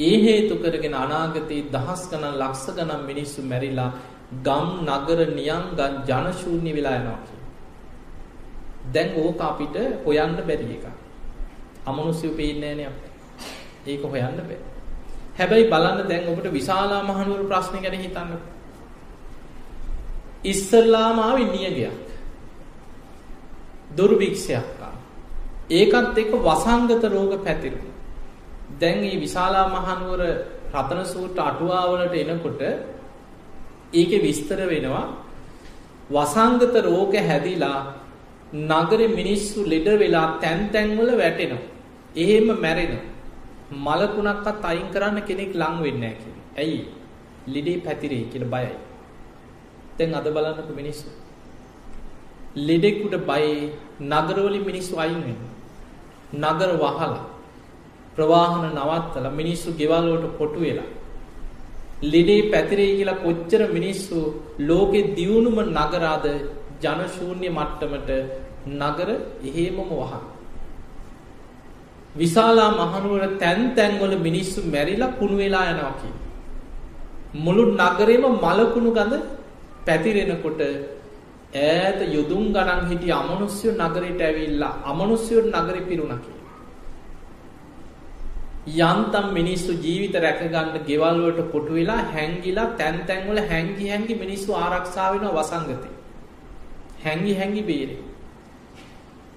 ඒ හේතු කරගෙන අනාගතයේ දහස් ගණන් ලක්ෂ ගණන් මිනිස්සු මැරිලා ගම් නගර නියං ගන් ජනශූන්‍ය වෙලා යනවා කිය. දැන් ඕක අපිට හොයන්න බැරි එකක්. අමනුෂ්‍යය පේන්නේ නැහැ නේ ඒක හොයන්න බෑ. හැබැයි බලන්න දැන් ඔබට විශාලා මහනුවර ප්‍රශ්න ගැන හිතන්න. ඉස්සල්ලාම ආවේ නියගයක්. දුර්භික්ෂයක් ඒකත් එක්ක වසංගත රෝග පැතිරුණා. දැන් මේ විශාලා මහනුවර රතන සූත්‍ර අටුවාවලට එනකොට ඒකේ විස්තර වෙනවා වසංගත රෝග හැදිලා නගරේ මිනිස්සු ලෙඩ වෙලා තැන් තැන්වල වැටෙනවා. එහෙම මැරෙනවා. මලකුණක්වත් අයින් කරන්න කෙනෙක් ලං වෙන්නේ නැහැ කියලා. ඇයි? ලෙඩේ පැතිරෙයි කියලා බයයි. දැන් අද බලන්නකො මිනිස්සු. ලෙඩෙකුට බයයි නගරවලින් මිනිස්සු අයින් වෙනවා. නගර වහලා ප්‍රවාහන නවත්තලා මිනිස්සු ගෙවල් වලට කොටු වෙලා ලෙඩේ පැතිරෙයි කියලා කොච්චර මිනිස්සු ලෝකේ දියුණුම නගරාද ජනශූන්‍ය මට්ටමට නගර එහෙමම වහන. විශාලා මහනුවර තැන් තැන්වල මිනිස්සු මැරිලා කුණු වෙලා යනවා කි. මුළු නගරේම මලකුණු ගඳ පැතිරෙනකොට ඈත යුදුම් ගණන් හිටිය අමනුස්්‍යය නගරයට ඇවිල්ලා අමනුස්්‍යයෝ නගර පිරුණකි. යන්තම් මිනිස්සු ජීවිත රැකගන්න ගෙවල්වට කොටු වෙලා හැංගිලා තැන් තැන්වල හැංගි හැඟි මිනිස්සු ආරක්ෂාවෙන වසංගතය. හැංගි හැඟි බේරේ.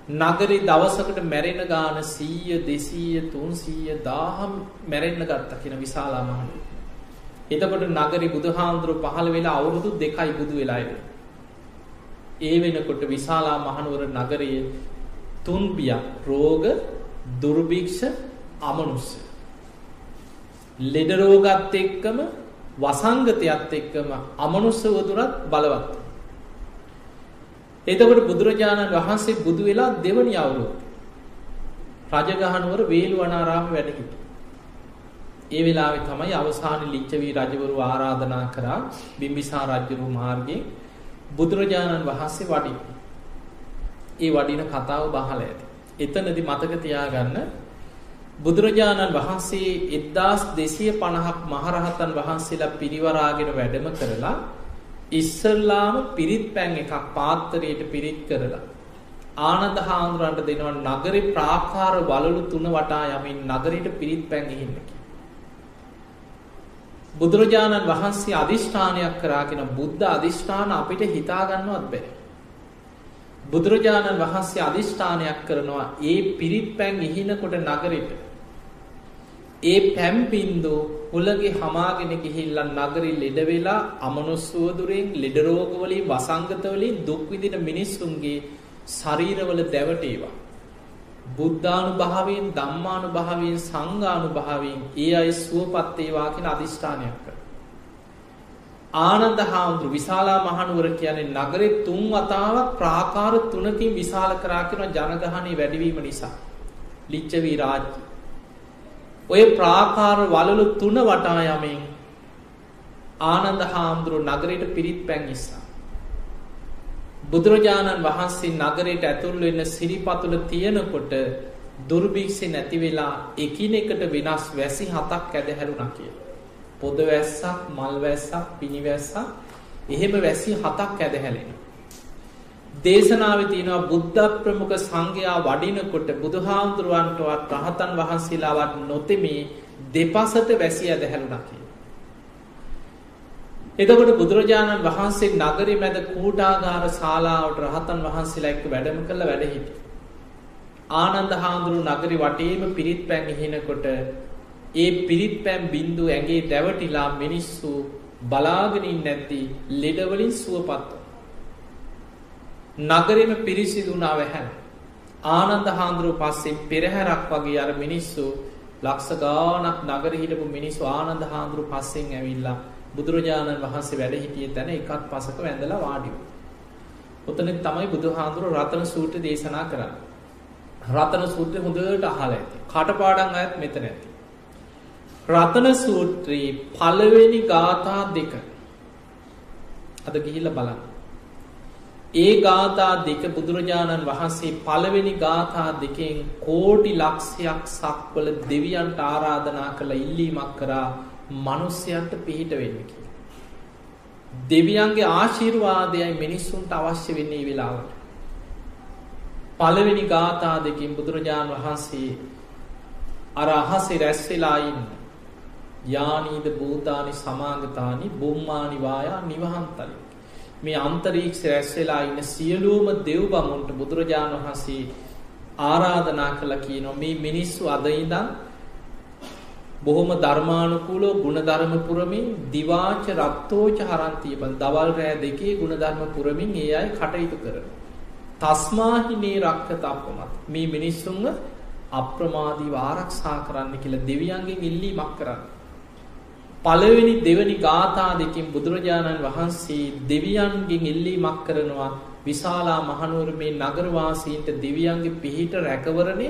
නගරි දවසකට මැරෙන ගාන සීය දෙසීය තුන්සීය දාහම් මැරෙන්න්න ගත්ත කියෙන විශාලා මහන. එතකොට නගරි බුදුහාමුදුරු පහළ වෙලා අවුරුදු දෙකයි බුදු වෙලායිව. ඒ වෙනකොට විශාලා මහනුවර නගරයේ තුන්බියක් රෝග දුර්භික්ෂ අමනුස්ස. ලෙඩරෝගත් එක්කම වසංගතයත් එක්කම අමනුස්සවදුරත් බලවත්. එතකොට බුදුරජාණන් වහන්සේ බුදු වෙලා දෙවනි අවුරුත්. රජගහනුවර වේලු අනාරාම වැඩහිට. ඒ වෙලාවෙ තමයි අවසාන ලිච්චවී රජවරු ආරාධනා කරා බිම්බිසා රජ්ජරු මාර්ගයෙන් බුදුරජාණන් වහන්සේ වඩි. ඒ වඩින කතාව බහල ඇති. එතනදි මතක තියාගන්න බුදුරජාණන් වහන්සේ එද්දාස් දෙසිය පණහක් මහරහතන් වහන්සේලා පිරිවරාගෙන වැඩම කරලා ඉස්සල්ලාම පිරිත් පැන් එකක් පාත්තරයට පිරිත් කරලා ආනන්ද හාමුදුරන්ට දෙනවා නගරේ ප්‍රාකාර වලලු තුන වටා යමින් නගරයට පිරිත් පැන් ඉහින්නකි. බුදුරජාණන් වහන්සේ අධිෂ්ඨානයක් කරාගෙන බුද්ධ අධිෂ්ඨාන අපිට හිතාගන්නවත් බෑ. බුදුරජාණන් වහන්සේ අධිෂ්ඨානයක් කරනවා ඒ පිරිත් පැන් ඉහිනකොට නගරෙට. ඒ පැම්පින්දු හුලගේ හමාගෙන ගිහිල්ලා නගරි ලෙඩ වෙලා අමනුස්සුවදුරෙන් ලෙඩරෝගවලින් වසංගතවලින් දුක්විදින මිනිස්සුන්ගේ ශරීරවල දැවටේවා. බුද්ධානු භාවයෙන් දම්මානු භාවයෙන් සංගානු භාවයෙන් ඒ අයි සුවපත්තේවා කියෙන අධිෂ්ඨානයක් කර. ආනන්ද හාමුදුරු විශාලා මහනුවර කියන්නේ නගරෙ තුන් වතාවක් ප්‍රාකාර තුනකින් විශාල කරා කෙන ජනගහනය වැඩිවීම නිසා. ලිච්චවී රාජ්‍ය. ඔය ප්‍රාකාර වලලු තුන වටා යමින් ආනන්ද හාමුදුරු නගරයට පිරිත් පැන් නිසා. බුදුරජාණන් වහන්සේ නගරයට ඇතුල් වෙන්න සිරිපතුල තියෙනකොට දුර්භික්ෂි නැති වෙලා එකිනෙකට වෙනස් වැසි හතක් ඇදහැරුණ කිය. පොද වැස්සක් මල් වැස්සක් පිණිවැස්සක් එහෙම වැසි හතක් ඇදහැලෙන. දේශනාව තියෙනවා බුද්ධ ප්‍රමුඛ සංඝයා වඩිනකොට බුදුහාමුදුරුවන්ටවත් රහතන් වහන්සේලාවත් නොතෙමේ දෙපසට වැසි ඇදහැරුණ කිය. එතකොට බුදුරජාණන් වහන්සේ නගරි මැද කූටාගාර ශාලාවට රහතන් වහන්සේලා එක්ක වැඩම කළ වැඩහිට. ආනන්ද හාමුදුරු නගරි වටේම පිරිත් පැන් ඉහිනකොට ඒ පිරිත් පැම් බින්දු ඇගේ දැවටිලා මිනිස්සු බලාගෙනින් නැති ලෙඩවලින් සුවපත්ව. නගරම පිරිසිදුනා වැහැන්. ආනන්ද හාන්දුරුව පස්සේ පෙරහැරක් වගේ අර මිනිස්සු ලක්ෂ ගානක් නගර හිටපු මිනිස්සු ආනන්ද හාන්දුරු පස්සෙන් ඇවිල්ලා බුදුරජාණන් වහන්සේ වැඩ හිටිය තැන එකත් පසක වැඳලා වාඩිව. ඔතන තමයි බුදු හාන්දුරුව රතන සූට්‍ර දේශනා කරන්න. රතන සූත්‍රය හොඳට අහල ඇති. කටපාඩන් අයත් මෙතන ඇති. රතන සූත්‍රී පළවෙනි ගාථා දෙක අද ගිහිල්ල බලන්න. ඒ ගාථා දෙක බුදුරජාණන් වහන්සේ පළවෙනි ගාථා දෙකෙන් කෝටි ලක්ෂයක් සක්වල දෙවියන්ට ආරාධනා කළ ඉල්ලීමක් කරා මනුස්්‍යයන්ට පිහිට වෙන්න කිය. දෙවියන්ගේ ආශීර්වාදයයි මිනිස්සුන්ට අවශ්‍ය වෙන්නේ වෙලාවට. පළවෙනි ගාථා දෙකින් බුදුරජාණන් වහන්සේ අර අහසේ රැස්වෙලායින්න යානීද භූතානි සමාගතානි බුම්මානිවායා නිවහන්තලි. මේ අන්තරීක්ෂ රැස්වෙලා ඉන්න සියලූම දෙව් බමුන්ට බුදුරජාණන් වහන්සේ ආරාධනා කළ කියනවා මේ මිනිස්සු අදයිදන් බොහොම ධර්මානුකූලෝ ගුණධර්ම පුරමින් දිවාච රත්තෝච හරන්තිය බන් දවල් රෑ දෙකේ ගුණධර්ම පුරමින් ඒ අයි කටයුතු කරන. තස්මාහිනේ රක්ක තප්පමත් මේ මිනිස්සුන්ව අප්‍රමාදී ආරක්ෂා කරන්න කියලා දෙවියන්ගෙන් ඉල්ලී මක් කරන්න. පළවෙනි දෙවනි ගාථා දෙකින් බුදුරජාණන් වහන්සේ දෙවියන්ගෙන් ඉල්ලී මක් කරනවා විශාලා මහනුවර මේ නගරවාසීන්ට දෙවියන්ගේ පිහිට රැකවරණය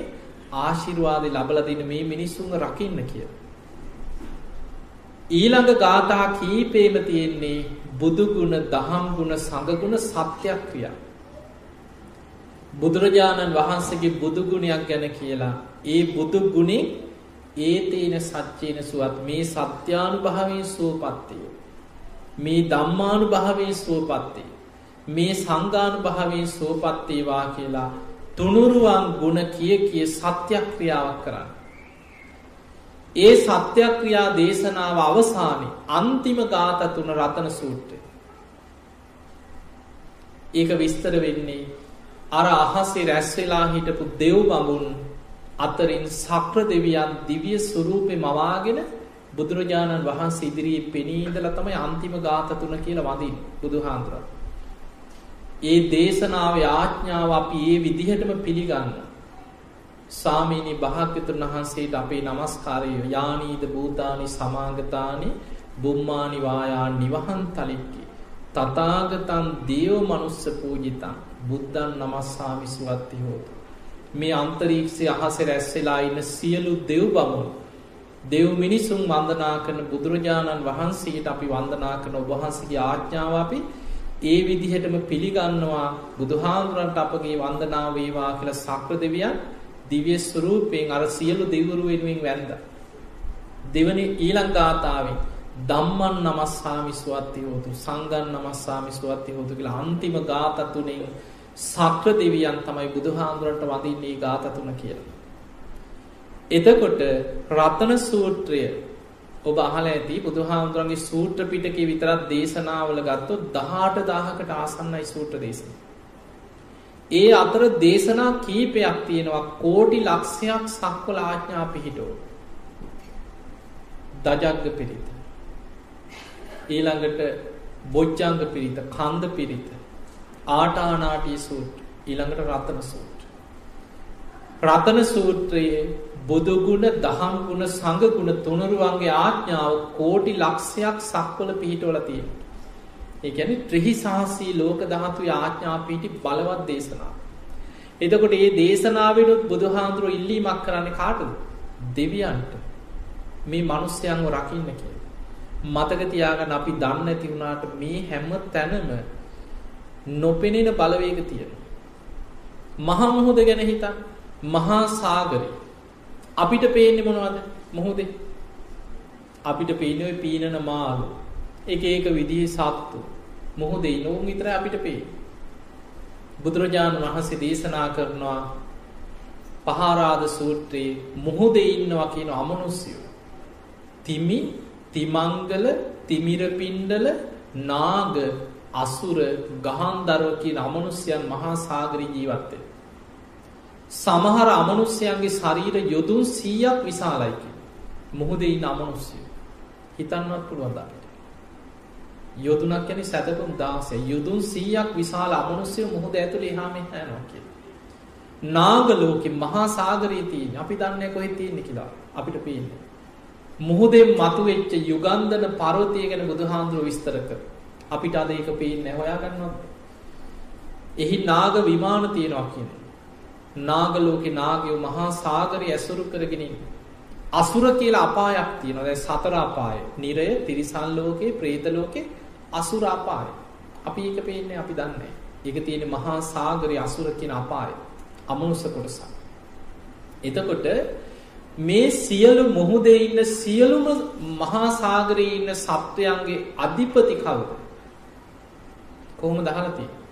ආශිර්වාදය ලබලදින මේ මිනිස්සුන්ව රකින්න කිය. ඊළඟ ගාථා කීපේම තියෙන්නේ බුදුගුණ දහම්ගුණ සඟගුණ සත්‍යයක් ක්‍රියා. බුදුරජාණන් වහන්සේගේ බුදුගුණයක් ගැන කියලා ඒ බුදුගුණේ ඒතේන සච්චේන සුවත් මේ සත්‍යානු භාවයෙන් සුවපත්තය. මේ දම්මානු භාවයෙන් සුවපත්තේ. මේ සංගානු භාවයෙන් සුවපත්තේවා කියලා තුනුරුවන් ගුණ කිය කිය සත්‍යයක් ක්‍රියාවක් කරන්න. ඒ සත්‍යක්‍රියා දේශනාව අවසානය අන්තිම ගාත තුන රතන සූට්‍රය. ඒක විස්තර වෙන්නේ අර අහසේ රැස්වෙලා හිටපු දෙව් බඹුන් අතරින් සක්‍ර දෙවියන් දිවිය ස්වරූපය මවාගෙන බුදුරජාණන් වහන්සේ ඉදිරියේ පෙනීදල තමයි අන්තිම ගාත තුන කියලා වදින් බුදුහාන්දුර. ඒ දේශනාව ආඥාව අපි ඒ විදිහටම පිළිගන්න. සාමීනි භාග්‍යතුන් වහන්සේට අපේ නමස්කාරය යානීද භූතානි සමාගතානි බුම්මානිවායා නිවහන් තලික්කි. තතාගතන් දේව මනුස්ස පූජිතන් බුද්ධන් නමස්සාමි සුවත්ති හෝතු. මේ අන්තරීක්ෂය අහස රැස්සෙලා ඉන්න සියලු දෙව් බමුණු. දෙව් මිනිසුන් වන්දනා කරන බුදුරජාණන් වහන්සේට අපි වන්දනා කරන ඔබහන්සගේ ආඥාව අපි ඒ විදිහටම පිළිගන්නවා බුදුහාමුදුරන්ට අපගේ වන්දනාව වේවා කියලා සක්‍ර දෙවියන් දිව්‍ය ස්වරූපයෙන් අර සියලු දෙවරු වෙනුවෙන් වැන්ද. දෙවනි ඊළං ගාථාවෙන් ධම්මන් නමස්සාමි සුවත්ති හෝතු සංගන් නමස්සාමි සුවත්ති හෝතු කියලා අන්තිම ගාථ තුනෙන් සක්‍ර දෙවියන් තමයි බුදුහාමුදුරන්ට වඳින්නේ ගාත තුන කියලා. එතකොට රතන සූත්‍රය ඔබ අහල ඇති බුදුහාමුදුරන්ගේ සූත්‍ර පිටක විතරත් දේශනාවල ගත්තොත් දහට දාහකට ආසන්නයි සූත්‍ර දේශන. ඒ අතර දේශනා කීපයක් තියෙනවා කෝටි ලක්ෂයක් සක්වල ආඥා පිහිටෝ. දජග්ග පිරිත. ඊළඟට බොජ්ජංග පිරිත කන්ද පිරිත ආටානාටී සූට් ඊළඟට රතන සූට්. රතන සූත්‍රයේ බුදුගුණ දහම්ගුණ සඟගුණ තුනරුවන්ගේ ආඥාව කෝටි ලක්ෂයක් සක්වල පිහිටවල තියෙන. ඒගැන ත්‍රහිසාසී ලෝක දහතු ආඥා පිහිටි බලවත් දේශනා. එතකොට ඒ දේශනාවෙනුත් බුදුහාන්දුරුව ඉල්ලීමක් කරන්න කාටු දෙවියන්ට මේ මනුස්්‍යයන්ව රකින්න කිය. මතකතියාගන්න අපි දන්න ඇති වුණාට මේ හැම්ම තැනම නොපෙනෙන බලවේග තියෙන. මහා මුහුද ගැන හිතන් මහා සාගරය අපිට පේන්නේ මොනවද මුහුදේ අපිට පේනව පීනන මාලු එක ඒක විදිහ සත්තු මුහුදේ නොවුන් විතර අපිට පේ බුදුරජාණන් වහන්සේ දේශනා කරනවා පහාරාද සූත්‍රයේ මුහුදේ ඉන්නවා කියන අමනුස්යෝ තිමි තිමංගල තිමිරපින්ඩල නාග අසුර ගහන්දරව කියන අමනුස්්‍යයන් මහා සාගරී ජීවත්තය. සමහර අමනුස්්‍යයන්ගේ ශරීර යොදුන් සීයක් විශාලයිකි. මුහුදෙයි අමනුස්්‍යය. හිතන්නත් පුළුවන්දාට. යොදුනක් යැනි සැතපුම් දාසේ යුදුන් සීයක් විශාල අමනුස්්‍යය මුහුද ඇතුළ හාම හැනවා කිය. නාගලෝක මහා සාගරීතිී අපි දන්න කොහෙ තියන්නේ කියලා අපිට පේන්න. මුහුදෙන් මතු වෙච්ච යුගන්ධන පරෝතිය ගැන බුදුහාන්දුරුව විස්තර කර. අපිට අද ඒක පේන්නේ හොයාගන්නවත්. එහි නාග විමාන තියෙනවා කියන. නාගලෝකෙ නාගයෝ මහා සාගරය ඇසුරු කරගෙනින්. අසුර කියලා අපායක් තියෙනවා දැන් සතර අපාය. නිරය, තිරිසන් ලෝකේ, പ്രേත ලෝකේ, අසුර අපාය. අපි ඒක පේන්නේ අපි දන්නේ. ඒක තියෙන මහා සාගරයේ අසුර කියන අපාය. අමනුෂ්‍ය කොටස. එතකොට මේ සියලු මොහොතේ ඉන්න සියලුම මහා සාගරයේ ඉන්න සත්වයන්ගේ අධිපති කවුද? කොහොමද අහලා තියෙන්නේ?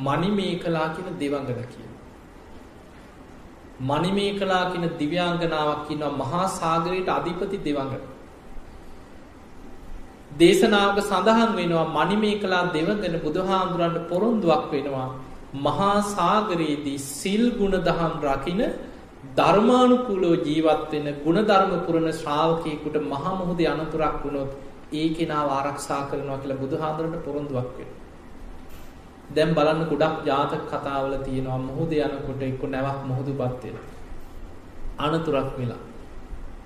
මණිමේකලා කියන දෙවඟන කියන. මණිමේකලා කියන දිව්‍යාංගනාවක් ඉන්නවා මහා සාගරයට අධිපති දෙවඟන. දේශනාවක සඳහන් වෙනවා මණිමේකලා දෙවඟන බුදුහාමුදුරන්ට පොරොන්දුවක් වෙනවා මහා සාගරයේදී සිල් ගුණ දහම් රකින ධර්මානුකූලෝ ජීවත් වෙන ගුණධර්ම පුරන ශ්‍රාවකයෙකුට මහා මුහුදේ අනතුරක් වුණොත් ඒ කෙනාව ආරක්ෂා කරනවා කියලා බුදුහාඳුරන්ට පොරොන්දුවක් වෙනවා. දැන් බලන්න ගොඩක් ජාතක කතාවල තියෙනවා මුහුදේ යනකොට එක්ක නැවක් මුහුදුපත් වෙලා. අනතුරක් වෙලා.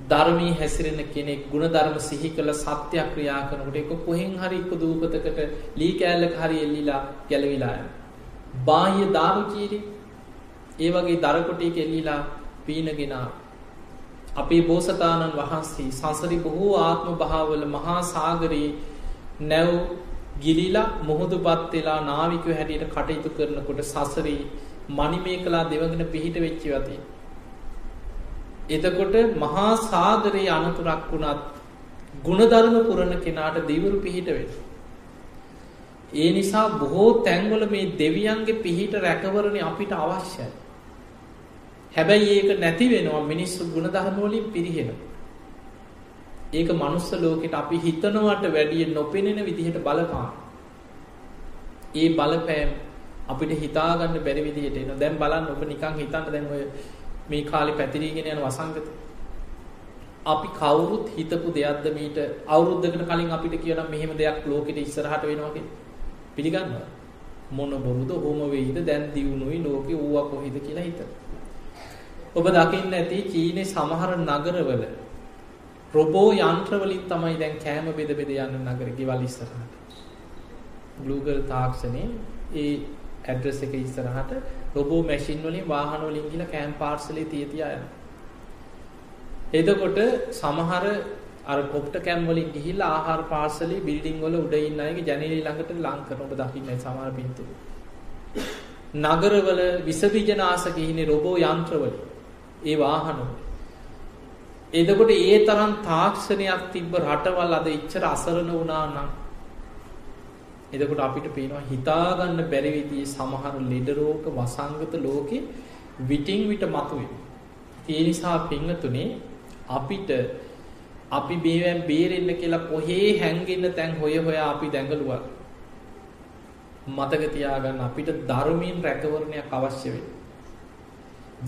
ධර්මී හැසිරෙන කෙනෙක් ගුණධර්ම සිහි කළ සත්‍යක්‍රියා කරනකොට එක්ක කොහෙන් හරි එක්ක දූපතකට ලී කෑල්ලක හරි එල්ලිලා ගැලවිලා යනවා. බාහ්‍ය දාරුචීරි ඒ වගේ දරකොටි කෙල්ලිලා පීනගෙන අපේ බෝසතාණන් වහන්සේ සංසරි බොහෝ ආත්ම භාවවල මහා සාගරයේ නැව් ගිලිලා මුහුදුපත් වෙලා නාවිකයෝ හැටියට කටයුතු කරනකොට සසරේ මණිමේ කලා දෙවගෙන පිහිට වෙච්චි වතියි. එතකොට මහා සාගරයේ අනතුරක් වුණත් ගුණධර්ම පුරණ කෙනාට දෙවරු පිහිට වෙන. ඒ නිසා බොහෝ තැන්වල මේ දෙවියන්ගේ පිහිට රැකවරණ අපිට අවශ්‍යයි. හැබැයි ඒක නැති වෙනවා මිනිස්සු ගුණධර්මවලින් පිරිහෙන. ඒක මනුස්ස ලෝකෙට අපි හිතනවට වැඩිය නොපෙනෙන විදිහට බලපාන. ඒ බලපෑම් අපිට හිතාගන්න බැරි විදිහට එන දැන් බලන්න ඔබ නිකන් හිතන්න දැන් ඔය මේ කාලේ පැතිරීගෙන යන වසංගත. අපි කවුරුත් හිතපු දෙයක්ද මීට අවුරුද්දකට කලින් අපිට කියනම් මෙහෙම දෙයක් ලෝකෙට ඉස්සරහට වෙනවා කියලා? පිළිගන්නවා මොන බොරුද හොම වෙයිද? දැන් දියුණුයි ලෝකෙ ඌවා කොහෙද කියලා හිතන. ඔබ දකින්න ඇති චීනේ සමහර නගරවල රොබෝ යන්ත්‍රවලින් තමයි දැන් කෑම බෙද බෙද යන්න නගර ගෙවල් ඉස්සරහට. Google තාක්ෂණේ ඒ ඇඩ්‍රස් එක ඉස්සරහට රොබෝ මැෂින් වලින් වාහන වලින් ගිහලා කෑම පාර්සලේ තිය තියා යනවා. එතකොට සමහර අර කොප්ට කෑම් වලින් ගිහිල්ලා ආහාර පාර්සලේ බිල්ඩින් වල උඩ ඉන්න අයගේ ජනේලෙ ළඟට ලං කරන ඔබ දකින්නේ සමහර පින්තූර. නගරවල විස බීජනාශක ඉන්නේ රොබෝ යන්ත්‍රවල. ඒ වාහන. එතකොට ඒ තරම් තාක්ෂණයක් තිබ්බ රටවල් අද ඉච්චර අසරණ වුණා නම් එතකොට අපිට පේනවා හිතාගන්න බැරි විදිහේ සමහර ලෙඩ රෝග වසංගත ලෝකේ විටින් විට මතුවේ. ඒ නිසා පින්වතුනි අපිට අපි මේවෙන් බේරෙන්න කියලා කොහේ හැංගෙන්න තැන් හොය හොයා අපි දැඟලුවා. මතක තියාගන්න අපිට ධර්මයෙන් රැකවරණයක් අවශ්‍ය වෙනවා.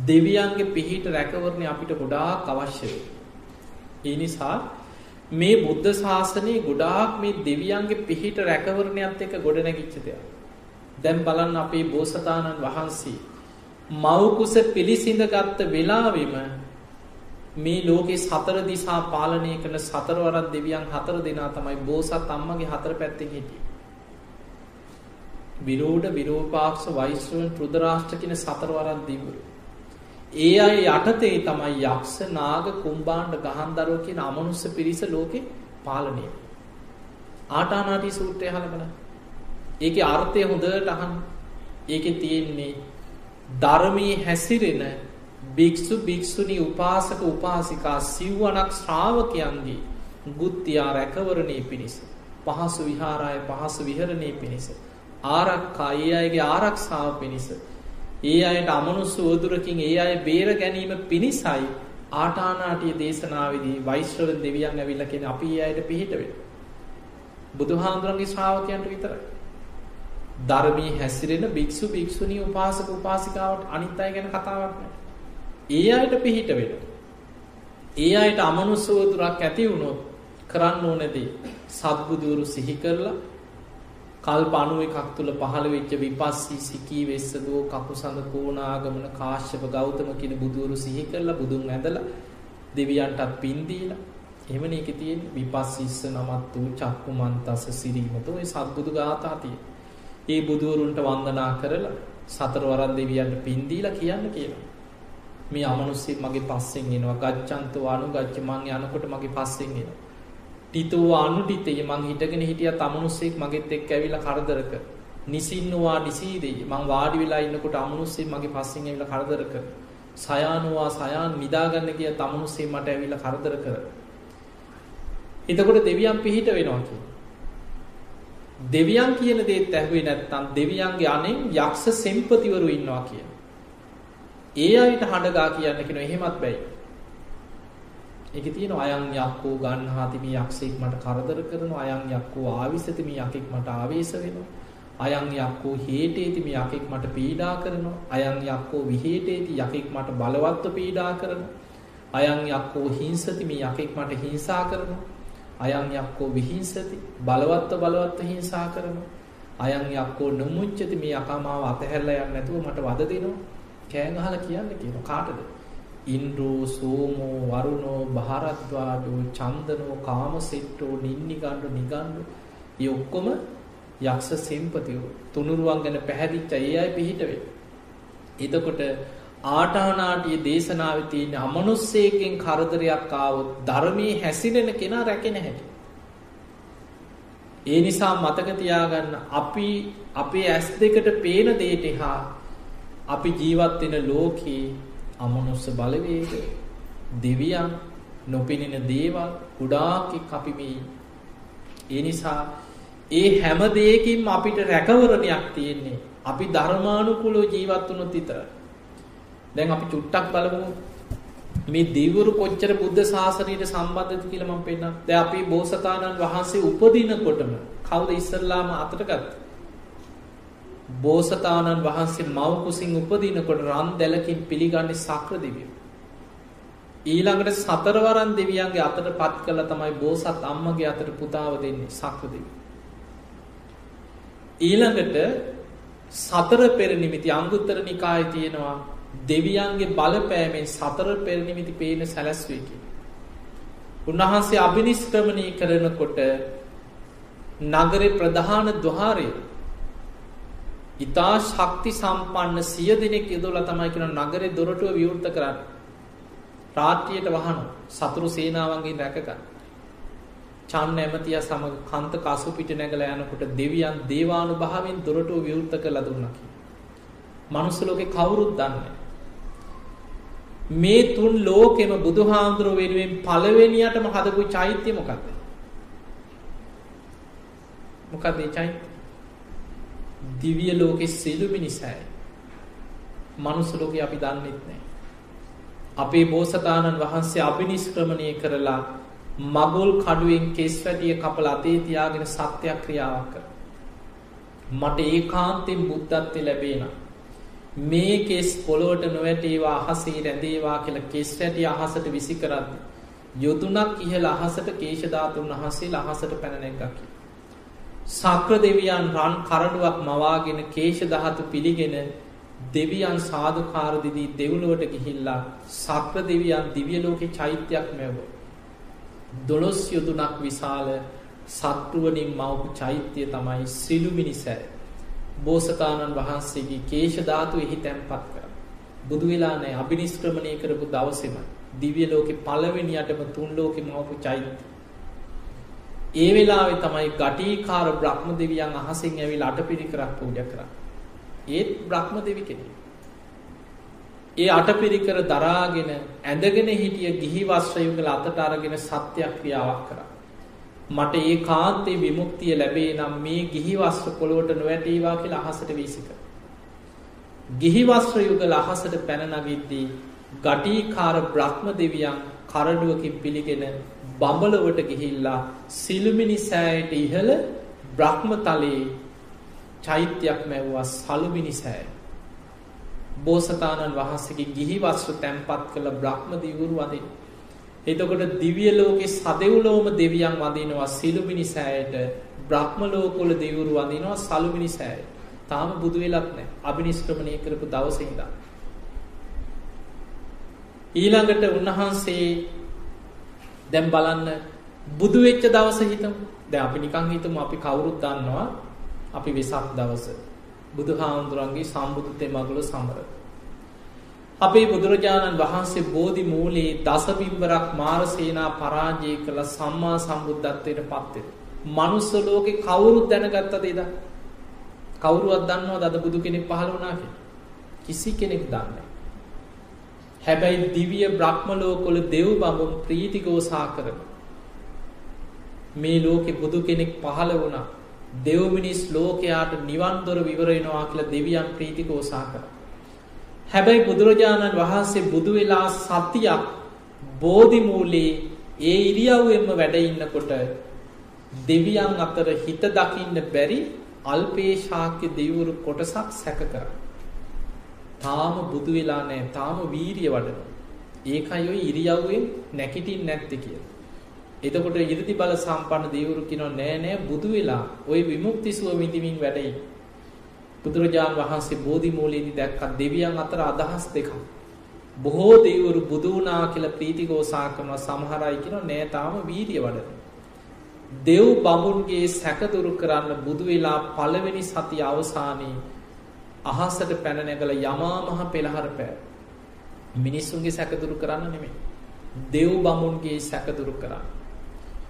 දෙවියන්ගේ පිහිට රැකවරණය අපිට ගොඩාක් අවශ්‍ය වෙනවා. ඒ නිසා මේ බුද්ධ ශාසනයේ ගොඩාක් මේ දෙවියන්ගේ පිහිට රැකවරණයත් එක්ක ගොඩනැගිච්ච දෙයක්. දැන් බලන්න අපේ බෝසතාණන් වහන්සේ මව්කුස පිළිසිඳ ගත්ත වෙලාවෙම මේ ලෝකේ සතර දිසා පාලනය කරන සතරවරක් දෙවියන් හතර දෙනා තමයි බෝසත් අම්මගේ හතර පැත්තෙන් හිටියේ. විරෝධ විරෝපාක්ෂ වෛශ්‍රවන් රුද්‍රාෂ්ට්‍ර කියන සතරවරක් දෙවිවරු. ඒ අය යටතේ තමයි යක්ෂ නාග කුම්බාණ්ඩ ගහන්දරෝ කියන අමනුස්ස පිරිස ලෝකේ පාලනය. ආටානාටි සූත්‍රය අහලා බලන්න. ඒකේ අර්ථය හොඳට අහන්න. ඒකේ තියෙන්නේ ධර්මයේ හැසිරෙන භික්ෂු භික්ෂුණී උපාසක උපාසිකා සිව්වනක් ශ්‍රාවකයන්ගේ ගුත්තියා රැකවරණේ පිණිස පහසු විහාරය පහසු විහරණේ පිණිස ආරක්කා ඒ අයගේ ආරක්ෂාව පිණිස ඒ අයට අමනුස්ස වදුරකින් ඒ අය බේර ගැනීම පිණිසයි ආටානාටිය දේශනාවේදී වෛශ්‍රව දෙවියන් ඇවිල්ලා කියන අපි ඒ අයට පිහිට වෙන්න. බුදුහාමුදුරන්ගේ ශ්‍රාවකයන්ට විතරයි. ධර්මී හැසිරෙන භික්ෂු භික්ෂුණී උපාසක උපාසිකාවට අනිත් අය ගැන කතාවක් නැහැ. ඒ අයට පිහිට වෙන්න. ඒ අයට අමනුස්ස වදුරක් ඇති වුණොත් කරන්න ඕනේදී සත්බුදුරු සිහි කරලා කල්ප 91ක් තුල පහළ වෙච්ච විපස්සී සිකී වෙස්සදෝ කකුසඳ කෝණාගමන කාශ්‍යප ගෞතම කියන බුදුවරු සිහි කරලා බුදුන් ඇඳලා දෙවියන්ටත් පින් දීලා එහෙමනේ ඒකේ තියෙන විපස්සිස්ස නමත් වූ චක්කුමන්තස සිරීමතෝ ඒ සත්බුදු ගාථා තියෙන. ඒ බුදුවරුන්ට වන්දනා කරලා සතරවරන් දෙවියන්ට පින් දීලා කියන්න කියලා. මේ අමනුස්සෙක් මගේ පස්සෙන් එනවා. ගච්ඡන්තෝ අනුගච්ඡ මං යනකොට මගේ පස්සෙන් එනවා. ටිතෝ අනුටිතේ මං හිටගෙන හිටිය තමනුස්සෙක් මගෙත් එක් ඇවිලා කරදර කර. නිසින්නවා නිසීදේ මං වාඩි වෙලා ඉන්නකොට අමනුස්සේ මගේ පස්සෙන් ඇවිල්ලා කරදර කර. සයානවා සයාන් නිදාගන්න කිය තමුණුසේ මට ඇවිල්ලා කරදර කර. එතකොට දෙවියන් පිහිට වෙනවා කිය. දෙවියන් කියන දේත් ඇහුවේ නැත්තම් දෙවියන්ගේ අනෙන් යක්ෂ සෙම්පතිවරු ඉන්නවා කියන. ඒ අයට හඬගා කියන්න කෙන එහෙමත් බැයි. එක තියෙන අයන් යක්කෝ ගන්හාතිමි යක්ෂෙක් මට කරදර කරන අයන් යක්කෝ ආවිසතිමි යකෙක් මට ආවේශ වෙනවා. අයන් යක්කෝ හේටේතිමි යකෙක් මට පීඩා කරනවා. අයන් යක්කෝ විහේටේති යකෙක් මට බලවත්ව පීඩා කරනවා. අයන් යක්කෝ හිංසතිමි යකෙක් මට හිංසා කරනවා. අයන් යක්කෝ විහිංසති බලවත්ව බලවත්ව හිංසා කරනවා. අයන් යක්කෝ නොමුච්චති මේ යකාමාව අතහැරලා යන්නේ නැතුව මට වද දෙනවා. කෑ ගහලා කියන්න කියනවා කාටද? ඉන්ද්‍රෝ සෝමෝ වරුණෝ භාරද්වාජෝ චන්දනෝ කාමසෙට්ටෝ නින්නිගණ්ඩු නිගණ්ඩු ඒ ඔක්කොම යක්ෂ සෙම්පතියෝ තුනුරුවන් ගැන පැහැදිච්ච ඒ අය පිහිට වේ. එතකොට ආටානාටිය දේශනාවේ තියෙන අමනුස්සයකින් කරදරයක් ආවොත් ධර්මයේ හැසිරෙන කෙනා රැකෙන හැටි. ඒ නිසා මතක තියාගන්න අපි අපේ ඇස් දෙකට පේන දේට හා අපි ජීවත් වෙන ලෝකේ අමනුස්ස බලවේග දෙවියන් නොපෙනෙන දේවල් ගොඩාක් අපි මේ ඒ නිසා ඒ හැම දෙයකින්ම අපිට රැකවරණයක් තියෙන්නේ අපි ධර්මානුකූලව ජීවත් වුණොත් විතරයි. දැන් අපි චුට්ටක් බලමු මේ දෙවිවරු කොච්චර බුද්ධ ශාසනයට සම්බන්ධද කියලා මම පෙන්නන්න. දැන් අපි බෝසතාණන් වහන්සේ උපදිනකොටම කවුද ඉස්සල්ලාම අතට ගත්තේ? බෝසතාණන් වහන්සේ මව් කුසින් උපදිනකොට රන් දැලකින් පිළිගන්නේ සක්‍ර දෙවියෝ. ඊළඟට සතරවරන් දෙවියන්ගේ අතට පත් කළා තමයි බෝසත් අම්මගේ අතට පුතාව දෙන්නේ සක්‍ර දෙවියෝ. ඊළඟට සතර පෙර නිමිති අංගුත්තර නිකායේ තියෙනවා දෙවියන්ගේ බලපෑමෙන් සතර පෙර නිමිති පේන සැලැස්වේ කියලා. උන්වහන්සේ අභිනිෂ්ක්‍රමණය කරනකොට නගරේ ප්‍රධාන ద్వාරය ඊතා ශක්ති සම්පන්න සිය දෙනෙක් යොදවලා තමයි කියන නගරේ දොරටුව විවෘත කරන්නේ. රාත්‍රියට වහන සතුරු සේනාවන්ගෙන් රැකගන්න. චන්න ඇමතිය සමග කන්ත කසු පිට නැගලා යනකොට දෙවියන් දේවානුභාවයෙන් දොරටුව විවෘත කරලා දුන්නා කියලා. මනුස්ස ලෝකේ කවුරුත් දන්නේ මේ තුන් ලෝකෙම බුදුහාමුදුරුව වෙනුවෙන් පළවෙනියටම හදපු චෛත්‍ය මොකක්ද? මොකක්ද ඒ චෛත්‍ය? දිව්‍ය ලෝකේ සිළු මිනිසයි. මනුස්ස ලෝකේ අපි දන්නෙත් නැහැ. අපේ බෝසතාණන් වහන්සේ අභිනිෂ්ක්‍රමණය කරලා මගුල් කඩුවෙන් කෙස් වැටිය කපල අතේ තියාගෙන සත්‍යක්‍රියාවක් කර. මට ඒකාන්තෙන් බුද්ධත්වය ලැබේනම් මේ කෙස් පොළොවට නොවැටේවා අහසේ රැඳේවා කියලා කෙස් වැටි අහසට විසි කරන්න. යොදුනක් ඉහළ අහසට කේශධාතුන් වහන්සේ අහසට පැනනැක්ගකි. සක්‍ර දෙවියන් රන් කරඩුවක් මවාගෙන කේශ දහතු පිළිගෙන දෙවියන් සාධකාරදිදී දෙව්ලුවට ගිහිල්ලා සක්‍ර දෙවියන් දිවියලෝකෙ චෛත්‍යයක් මැව. දොළොස් යොදුනක් විශාල සත්තුවනින් මවපු චෛත්‍යය තමයි සිළුමිනිසෑ. බෝසතාණන් වහන්සේගේ කේශධාතු එහි තැන්පත් කර. බුදු වෙලා නෑ අභිනිස්ක්‍රමණය කරපු දවසෙම දිවිය ලෝකෙ පළවෙනියටම තුන් ලෝකෙ මවපු චෛත්‍ය. ඒ වෙලාවෙ තමයි ගටීකාර බ්‍රහ්ම දෙවියන් අහසින් ඇවිල් අටපිරිකරක් පූජ කර. ඒත් බ්‍රහ්ම දෙවි කෙනෙ. ඒ අටපිරිකර දරාගෙන ඇඳගෙන හිටිය ගිහි වස්්‍රයුගල අතට අරගෙන සත්‍යයක් ක්‍රියාවක් කරා. මට ඒ කාන්තේ විමුක්තිය ලැබේ නම් මේ ගිහිවස්ත්‍ර පොළොවට නොවැටේවා කියලා අහසට වීසික. ගිහිවස්ත්‍ර යුගල අහසට පැනනගිද්දී ගටීකාර බ්‍රහ්ම දෙවියන් කරඩුවකින් පිළිගෙන බඹලවට ගිහිල්ලා සිළුමිනි සෑයට ඉහළ බ්‍රහ්ම තලයේ චෛත්‍යයක් මැව්වා සලුමිනි සෑය. බෝසතාණන් වහන්සගේ ගිහිවස්ත්‍ර තැන්පත් කළ බ්‍රහ්ම දිවුරු වදින්. එතකොට දිවිය ලෝකෙ සදෙව්ලෝම දෙවියන් වදිනවා සිළුමිනි සෑයට බ්‍රහ්ම ලෝකොල දෙවුරු වදිනවා සලුමිනි සෑය. තාම බුදු වෙලත් නෑ අභිනිෂ්ක්‍රමණය කරපු දවසේ ඉඳන්. ඊළඟට උන්වහන්සේ දැන් බලන්න බුදු වෙච්ච දවස හිතමු. දැන් අපි නිකන් හිතමු අපි කවුරුත් දන්නවා අපි වෙසක් දවස බුදුහාමුදුරන්ගේ සම්බුදු තෙමගුල සමර. අපේ බුදුරජාණන් වහන්සේ බෝධි මූලයේ දසබිම්බරක් මාරසේනා පරාජය කළ සම්මා සම්බුද්ධත්වයට පත්වෙන. මනුස්ස ලෝකෙ කවුරුත් දැනගත්තද එදා. කවුරුවත් දන්නවා දද බුදු කෙනෙක් පහළ වනාක. කිසි කෙනෙක් දන්න. හැබැයි දිවිය බ්‍රහ්මලෝකොල දෙව් බඹුන් ප්‍රීතිගෝසා කරන. මේ ලෝකෙ බුදු කෙනෙක් පහළ වුණා දෙව්මිනිස් ලෝකයාට නිවන්දොර විවරෙනවා කියලා දෙවියන් ප්‍රීතිකෝසා කර. හැබැයි බුදුරජාණන් වහන්සේ බුදු වෙලා සතියක් බෝධිමූලේ ඒ ඉරියව්වෙන්ම වැඩ ඉන්නකොට දෙවියන් අතර හිත දකින්න බැරි අල්පේ ශාක්‍ය දෙවිවරු කොටසක් සැක කර. තාම බුදු වෙලා නැහැ. තාම වීරිය වඩනවා. ඒකයි ඔය ඉරියව්වෙන් නැකිටින් නැත්තේ කියලා. එතකොට 이르දි බල සම්පන්න දේවරු කියනවා නෑ නෑ බුදු වෙලා ওই විමුක්ති සුව විඳින්මින් වැඩයි. බුදුරජාන් වහන්සේ බෝධි මූලයේදී දැක්ක දෙවියන් අතර අදහස් දෙකක්. බොහෝ දේවරු බුදු වුණා කියලා ප්‍රීතිගෝසා කරන සමහර අය කියනවා නෑ තාම වීරිය වඩනවා. දෙව් බඹුන්ගේ සැක දුරු කරන්න බුදු වෙලා පළවෙනි සති අවසානයේ අහසට පැන නැගලා යමා මහ පෙළහර පෑ. මිනිස්සුන්ගේ සැක දුරු කරන්න නෙමෙයි. දෙව් බඹුන්ගේ සැක දුරු කරන්න.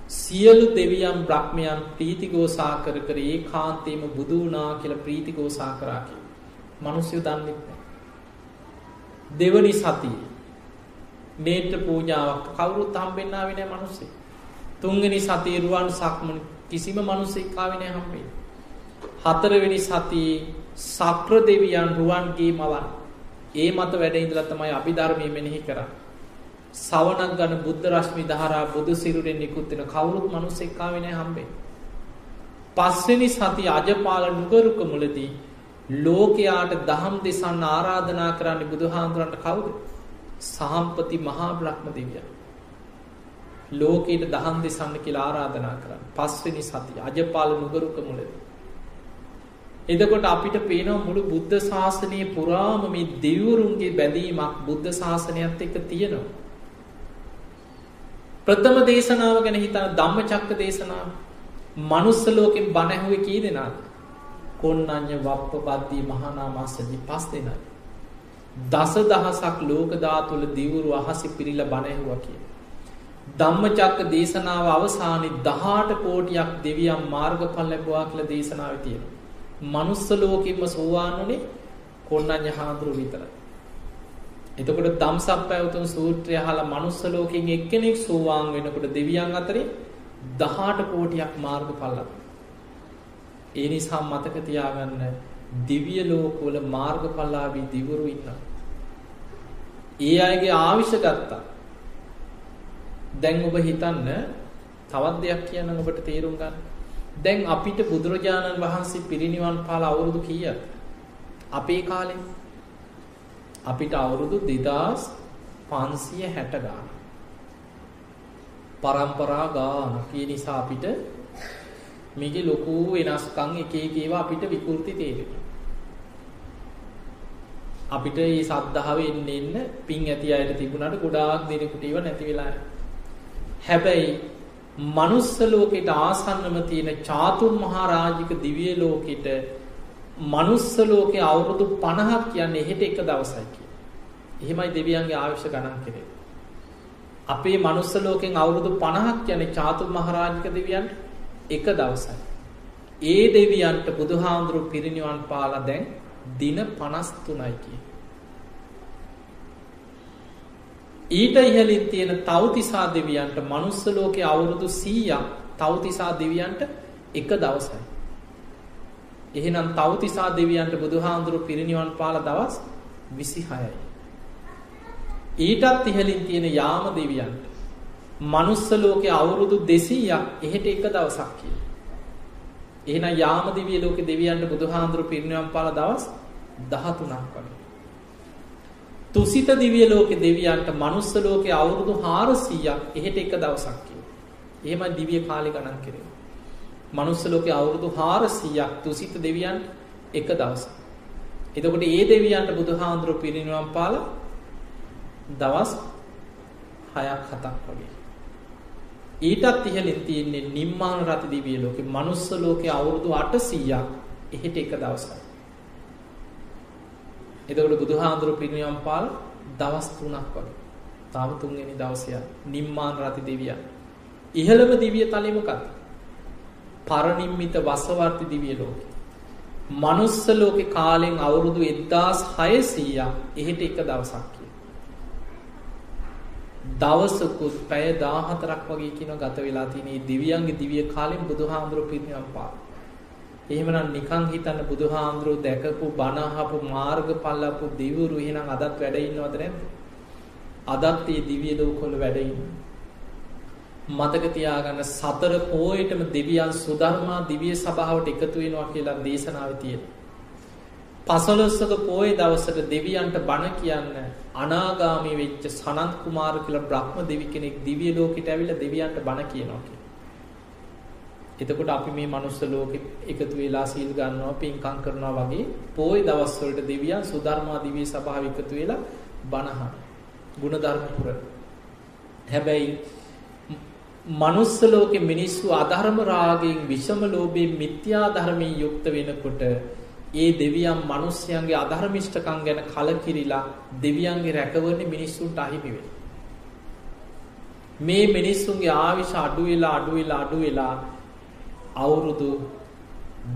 සියලු දෙවියන් බ්‍රහ්මයන් ප්‍රීතිගෝසා කර කර ඒ කාන්තේම බුදු වුණා කියලා ප්‍රීතිගෝසා කරා කියලා. මිනිස්සු දන්නේ නැහැ. දෙවනි සතියේ නේත්‍ර පූජාවක් කවුරුත් හම්බෙන්න ආවේ නැහැ මිනිස්සු. තුන්වෙනි සතියේ රුවන් සක්මන් කිසිම මිනිස්සෙක් ආවේ නැහැ හම්බෙන්නේ. හතරවෙනි සතියේ සක්‍ර දෙවියන් රුවන්ගේ මවන් ඒ මත වැඩ ඉඳලා තමයි අභිධර්මයේ මෙනෙහි කරන්නේ. සවනක් ගන බුද්ධ රශ්මි දහරා බුදු සිරුරෙන් නිකුත්වෙන කවුරුත් මනුස්සෙක්කාවෙන හම්බේ. පස්වෙනි සති අජපාල නුගරුක මුලදී ලෝකයාට දහම් දෙසන්න ආරාධනා කරන්න බුදු හාන්දුරන්ට කවුද. සහම්පති මහා බ්‍රහ්ම දෙවිය. ලෝකයට දහම් දෙසන්න කියලා ආරාධනා කරන්න පස්වෙනි සති අජපාල නුගරුක මුලදී. එදකොට අපිට පේනවා මුළු බුද්ධ ශාසනය පුරාම මේ දෙවරුන්ගේ බැඳීමක් බුද්ධ ශාසනයත් එක්ක තියෙනවා. ප්‍රථම දේශනාව ගැන හිතන ධම්ම චක්ක දේශනාව මනුස්ස ලෝකෙන් බණැහුව කී දෙනාද කොන්නඥ වප්ප බද්ධී මහනා මස්සජි පස් දෙනයි. දස දහසක් ලෝකධාතුල දිවුරු අහසි පිරිල බණැහුව කිය. ධම්මචක්ක දේශනාව අවසානි දහට කෝටියක් දෙවියම් මාර්ග පල් ලැබවා කියල දේශනාව තියෙන. මනුස්ස ලෝකින්ම සෝවාන්වනේ කොන්නඥ හාදුරු විතරයි. එතකොට දම්සක් පැවතුන් සූත්‍රය හලා මනුස්ස ලෝකෙන් එක්කෙනෙක් සෝවාන් වෙනකොට දෙවියන් අතරේ දහට කෝටියක් මාර්ග පල්ලක්. ඒ නිසා මතක තියාගන්න දිවිය ලෝකවල මාර්ග පල්ලාවී දිවරු ඉන්න. ඒ අයගේ ආවිෂ ගත්තා. දැන් ඔබ හිතන්න තවත් දෙයක් කියන්න ඔබට තේරුම් ගන්න. දැන් අපිට බුදුරජාණන් වහන්සේ පිරිනිවන් පාල අවුරුදු කීය. අපේ කාලෙන් අපිට අවුරුදු දෙදස් පන්සිය හැට ගාන. පරම්පරා ගාන කිය නිසා අපිට මේක ලොකූ වෙනස්කං එක ඒවා අපිට විකෘති තේරෙන. අපිට ඒ සද්ධාව එන්න එන්න පින් ඇති අයට තිබුණට ගොඩාක් දෙනෙකුටීව නැති වෙලා. හැබැයි මනුස්ස ලෝකෙට ආසන්නම තියෙන චාතුන් මහාරාජික දිවිය ලෝකෙට මනුස්ස ලෝකේ අවුරුදු 50ක් කියන්නේ එහෙට එක දවසයි කිය. එහෙමයි දෙවියන්ගේ ආයුෂ ගණන් කෙරේ. අපේ මනුස්ස ලෝකෙන් අවුරුදු 50ක් කියන්නේ චාතු මහරජික දෙවියන්ට එක දවසයි. ඒ දෙවියන්ට බුදුහාඳුරු පිරිනිවන් පාලා දැන් දින 53යි කිය. ඊට ඉහළින් තියෙන තවතිසා දෙවියන්ට මනුස්ස ලෝකේ අවුරුදු 100ක් තවතිසා දෙවියන්ට එක දවසයි. එහෙනම් තවතිසා දෙවියන්ට බුදුහාඳුරු පිරිනිවන් පාල දවස් විසිහයයි. ඊටත් ඉහලින් තියෙන යාම දෙවියන්ට මනුස්ස ලෝකෙ අවුරුදු දෙසීයක් එහෙට එක දවසක් කිය. එහෙන යාම දිවිය ලෝක දෙවියන්ට බුදුහාන්දුරු පිරිනිවම් පාල දවස් දහතුනක් වගේ. තුසිත දිවිය ලෝක දෙවියන්ට මනුස්ස ලෝකෙ අවුරුදු හාරසීයක් එහෙට එක දවසක් කිය. එහෙම දිවිය කාලි ගණන් කෙරේ. මනුස්ස ලෝකෙ අවුරුදු හාරසීයක් තුසිත දෙවියන්ට එක දවස. එතකොට ඒ දෙවියන්ට බුදුහාන්දුරු පිරිනිවම් පාල දවස් හයක් හතක් වගේ. ඊටත් ඉහලින් තියෙන්නේ නිම්මාන රති දිවිය ලෝකෙ මනුස්ස ලෝකෙ අවුරුදු අටසීයක් එහෙට එක දවසයි. එතකොට බුදුහාන්දුරු පිරිනිවම් පාල දවස් 3ක් වගේ. තාම තුන්වෙනි දවසේ නිම්මාන රති දෙවියන්. ඉහළම දිව්‍ය තලෙ මොකක්ද? පරනිම්මිත වසවර්ති දිව්‍ය ලෝකෙ. මනුස්ස ලෝකේ කාලෙන් අවුරුදු 1600ක් එහෙට එක දවසක් කිය. දවසකුත් පැය 14ක් වගේ කියන ගත වෙලා තියෙන මේ දිව්‍යයන්ගේ දිව්‍ය කාලෙන් බුදුහාමුදුරුවෝ පිරිනිවන් පා. එහෙමනම් නිකන් හිතන්න බුදුහාමුදුරුවෝ දැකපු බණ අහපු මාර්ගඵල ලැබපු දිවුරු එහෙනම් අදත් වැඩ ඉන්නවද නැද්ද? අදත් මේ දිව්‍ය ලෝකවල වැඩ ඉන්නවා. මතක තියාගන්න සතර පෝයටම දෙවියන් සුධර්මා දිවිය සභාවට එකතු වෙනවා කියලා දේශනාව තියෙන. පසළොස්සක පෝය දවසට දෙවියන්ට බණ කියන්න අනාගාමී වෙච්ච සනත් කුමාර කියලා බ්‍රහ්ම දෙවි කෙනෙක් දිවිය ලෝකෙට ඇවිල්ලා දෙවියන්ට බණ කියනවා කියලා. එතකොට අපි මේ මනුස්ස ලෝකෙ එකතු වෙලා සීල් ගන්නවා පින්කම් කරනවා වගේ පෝය දවස්වලට දෙවියන් සුධර්මා දිවිය සභාව එකතු වෙලා බණ අහන. ಗುಣධර්ම පුරන. හැබැයි මනුස්ස ලෝකෙ මිනිස්සු අධර්ම රාගයෙන් විෂම ලෝභයෙන් මිත්‍යා ධර්මයෙන් යුක්ත වෙනකොට ඒ දෙවියන් මිනිස්යන්ගේ අධර්මිෂ්ඨකම් ගැන කලකිරිලා දෙවියන්ගේ රැකවරණේ මිනිස්සුන්ට අහිමි වෙනවා. මේ මිනිස්සුන්ගේ ආවිෂ අඩු වෙලා අඩු වෙලා අඩු වෙලා අවුරුදු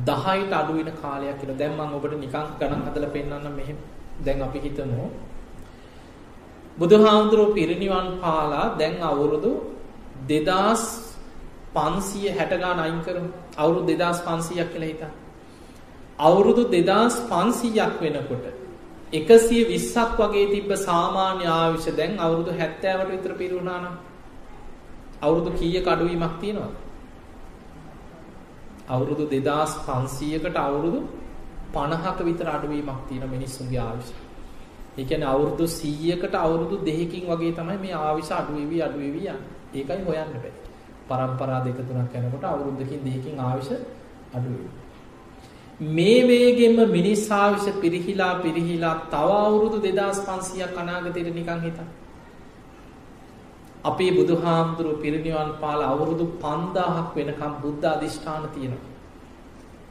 10ට අඩු වෙන කාලයක් කියලා. දැන් මම ඔබට නිකන් ගණන් හදලා පෙන්නන්නම් මෙහෙම. දැන් අපි හිතමු බුදුහාමුදුරුවෝ පිරිනිවන් පාලා දැන් අවුරුදු දෙදස් පන්සිය හැටගාන අයින් කරමු අවුරුදු දෙදස් පන්සීයක් කියලා හිතා. අවුරුදු දෙදස් පන්සීයක් වෙනකොට එකසිය විස්සක් වගේ තිබ්බ සාමාන්‍ය ආවිෂ දැන් අවුරුදු හැත්තෑවට විතර පිරුණාන අවුරුදු කීය කඩුවීමක් තියෙනවා. අවුරුදු දෙදස් පන්සීයකට අවුරුදු පණහක විතර අඩුවීමක් තියෙන මිනිස්සුන්ගේ ආවිෂ. එකන අවුරුදු සීයකට අවුරුදු දෙහකින් වගේ තමයි මේ ආවිෂ අඩුවවී අඩුවවී යන්න. ඒකයි හොයන්න බෑ. පරම්පරා දෙක තුනක් යනකොට අවුරුද්දකින් දෙකකින් ආවිෂ අඩු මේ වේගෙන්ම මිනිස් ආවිෂ පිරිහිලා පිරිහිලා තව අවුරුදු 2500ක් අනාගතයට නිකන් හිතන්න. අපේ බුදුහාමුදුරුවෝ පිරිනිවන් පාල අවුරුදු 5000ක් වෙනකම් බුද්ධ අධිෂ්ඨාන තියෙනවා.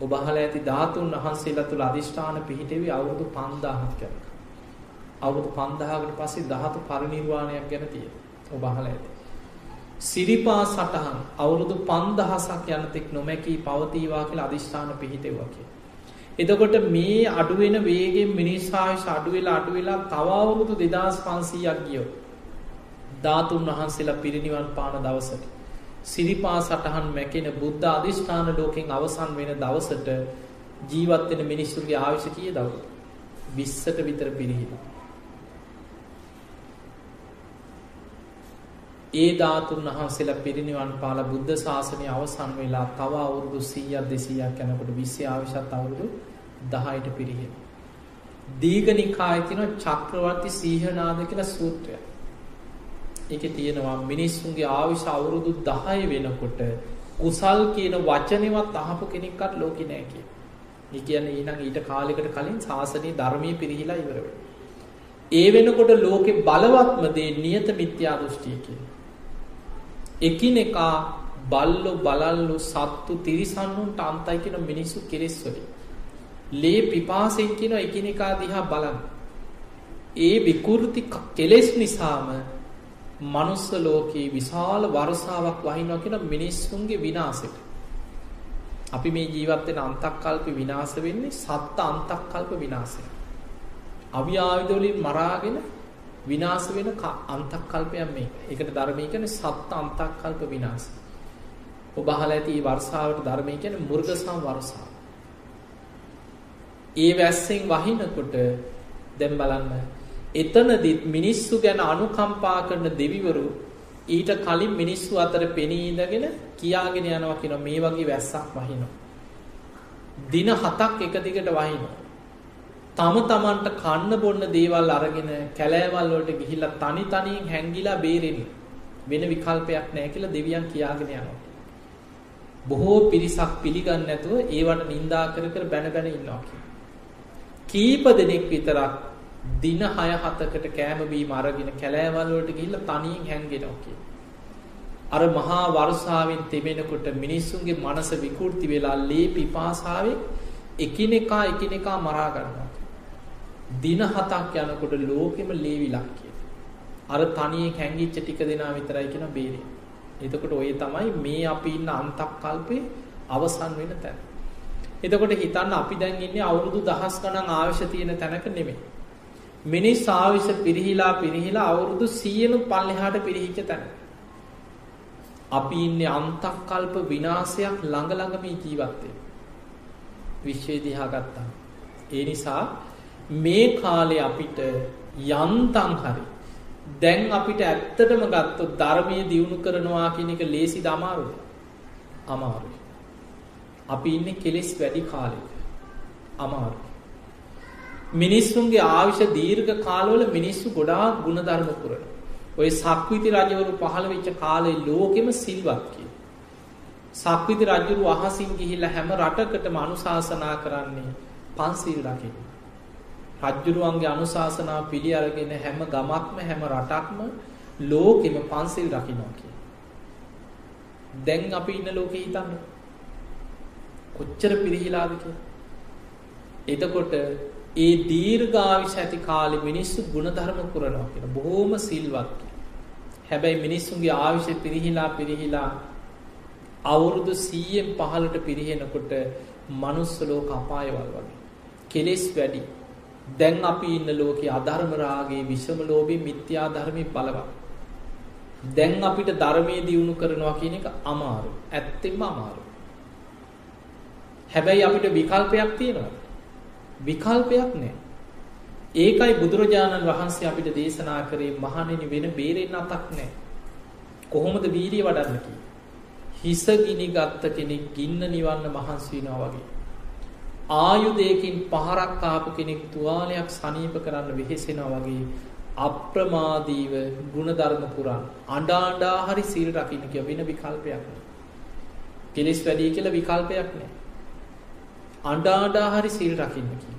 ඔබ අහලා ඇති ධාතුන් වහන්සේලා තුල අධිෂ්ඨාන පිහිටෙවි අවුරුදු 5000ක් යනකම්. අවුරුදු 5000කට පස්සේ ධාතු පරිනිර්වාණයක් ගැන තියෙනවා. ඔබ අහලා ඇති. සිරිපා සටහන් අවුරුදු පන්දහසක් යනතෙක් නොමැකී පවතීවා කියලා අධිෂ්ඨාන පිහිටෙව්වා කිය. එතකොට මේ අඩුවෙන වේගෙන් මිනිස්සාවිශ අඩුවෙලා අඩුවෙලා තව අවුරුදු දෙදස් පන්සීයක් ගියෝ. ධාතුන් වහන්සේලා පිරිනිවන් පාන දවසට. සිරිපා සටහන් මැකෙන බුද්ධ අධිෂ්ඨාන ලෝකෙන් අවසන් වෙන දවසට ජීවත්වෙන මිනිස්සුගේ ආවිශ කිය දව. විස්සට විතර පිරිහිලා. ඒ ධාතුන් වහන්සේලා පිරිනිවන් පාලා බුද්ධ ශාසනය අවසන් වෙලා තව අවුරුදු 100ක් 200ක් යනකොට විශ්ව ආවිෂත් අවුරුදු 10ට පිරිහෙන. දීඝනිකායේ තියෙන චක්‍රවර්ති සීහනාද කියලා සූත්‍රය. ඒකේ තියෙනවා මිනිස්සුන්ගේ ආවිෂ අවුරුදු 10 වෙනකොට කුසල් කියන වචනේවත් අහපු කෙනෙක්වත් ලෝකේ නැහැ කිය. ඒ කියන්නේ ඊනම් ඊට කාලයකට කලින් ශාසනීය ධර්මයේ පිරිහිලා ඉවර වෙනවා. ඒ වෙනකොට ලෝකේ බලවත්ම දේ නියත මිත්‍යා දෘෂ්ටිය කියන්නේ. එකිනෙකා බල්ලො බලල්ලු සත්තු තිරිසන්නුන්ට අන්තයි කියන මිනිස්සු කෙරෙස්වලින්. ලේ පිපාසෙන් කියන එකිනෙකා දිහා බලන්න. ඒ විකෘති කෙලෙස් නිසාම මනුස්ස ලෝකයේ විශාල වර්සාවක් වහිනවා කියන මිනිස්සුන්ගේ විනාසට. අපි මේ ජීවත්වෙන අන්තක්කල්ප විනාස වෙන්නේ සත්ත අන්තක්කල්ප විනාසය. අවිආවිදවලින් මරාගෙන විනාශ වෙන අන්තක්කල්පයක් මේ. ඒකට ධර්මය කියන්නේ සත්ත අන්තක්කල්ප විනාශ. ඔබ අහලා ඇති මේ වර්ෂාවට ධර්මය කියන්නේ මුර්ගසම් වර්ෂාව. ඒ වැස්සෙන් වහිනකොට දැන් බලන්න එතනදිත් මිනිස්සු ගැන අනුකම්පා කරන දෙවිවරු ඊට කලින් මිනිස්සු අතර පෙනී ඉඳගෙන කියාගෙන යනවා කියන මේ වගේ වැස්සක් වහිනවා. දින හතක් එක දිගට වහිනවා. තම තමන්ට කන්න බොන්න දේවල් අරගෙන කැලෑවල් වලට ගිහිල්ලා තනි තනියෙන් හැංගිලා බේරෙන්නේ වෙන විකල්පයක් නැහැ කියලා දෙවියන් කියාගෙන යනවා. බොහෝ පිරිසක් පිළිගන්නේ නැතුව ඒවට නිඳා කර කර බැන බැන ඉන්නවා කීප දෙනෙක් විතරක් දින 6 7කට කෑම බීම අරගෙන කැලෑවල් වලට ගිහිල්ලා තනියෙන් හැංගෙනවා කියන. අර මහා වර්ෂාවෙන් තෙමෙනකොට මිනිස්සුන්ගේ මනස විකෘති වෙලා ලේ පිපාසාවෙන් එකිනෙකා එකිනෙකා මරා ගන්නවා. දින හතක් යනකොට ලෝකෙම ලේවිලක් කියන. අර තනියෙන් හැංගිච්ච ටික දෙනා විතරයි කියන බේරෙන්නේ. එතකොට ඔය තමයි මේ අපි ඉන්න අන්තක්කල්පේ අවසන් වෙන තැන. එතකොට හිතන්න අපි දැන් ඉන්නේ අවුරුදු දහස් ගණන් ආයුෂ තියෙන තැනක නෙමෙයි. මිනිස් ආයුෂ පිරිහිලා පිරිහිලා අවුරුදු 100 පල්ලෙහාට පිරිහිච්ච තැන. අපි ඉන්නේ අන්තක්කල්ප විනාශයක් ළඟ ළඟ මේ ජීවත් වෙන්නේ. විශ්වය දිහා ගත්තා. ඒ නිසා මේ කාලේ අපිට යන්තම් හරි දැන් අපිට ඇත්තටම ගත්තොත් ධර්මයේ දියුණු කරනවා කියන එක ලේසිද අමාරුද? අමාරුයි. අපි ඉන්නේ කෙලෙස් වැඩි කාලෙක. අමාරුයි. මිනිස්සුන්ගේ ආයුෂ දීර්ඝ කාලවල මිනිස්සු ගොඩාක් ಗುಣධර්ම පුරන. ඔය සක්විති රජවරු පහළ වෙච්ච කාලේ ලෝකෙම සිල්වත් කිය. සක්විති රජුරු අහසින් ගිහිල්ලා හැම රටකටම අනුශාසනා කරන්නේ පන්සිල් රකින්න. රජ්ජුරුවන්ගේ අනුශාසනා පිළි අරගෙන හැම ගමක්ම හැම රටක්ම ලෝකෙම පන්සිල් රකිනවා කිය. දැන් අපි ඉන්න ලෝකෙ හිතන්න. කොච්චර පිරිහිලාද කිය. එතකොට ඒ දීර්ඝායුෂ ඇති කාලේ මිනිස්සු ಗುಣධර්ම පුරනවා කියන බොහොම සිල්වත්. හැබැයි මිනිස්සුන්ගේ ආයුෂ පිරිහිලා පිරිහිලා අවුරුදු 100න් පහළට පිරිහෙනකොට මනුස්ස ලෝක අපායවල් වගේ. කෙලෙස් වැඩි. දැන් අපි ඉන්න ලෝකේ අධර්ම රාගේ විෂම ලෝභී මිත්‍යා ධර්මී බලවත්. දැන් අපිට ධර්මයේ දියුණු කරනවා කියන එක අමාරු ඇත්තෙන්ම අමාරු හැබැයි අපිට විකල්පයක් තියෙනවා. විකල්පයක් නෑ. ඒකයි බුදුරජාණන් වහන්සේ අපිට දේශනා කරේ මහණෙනි වෙන බේරෙන්න අතක් නෑ. කොහොමද වීරිය වඩන්න කි. හිස ගිනි ගත්ත කෙනෙක් ගින්න නිවන්න මහන්සි වෙනවා වගේ. ආයුධයකින් පහරක් ආපු කෙනෙක් තුවාලයක් සනීප කරන්න වෙහෙසෙනවා වගේ අප්‍රමාදීව ගුණධර්ම පුරන් අඩාඩා හරි සිල් රකින්න කිය වෙන විකල්පයක් කෙලෙස් වැඩී කියලා විකල්පයක් නෑ අඩාඩා හරි සිල් රකින්න කිය.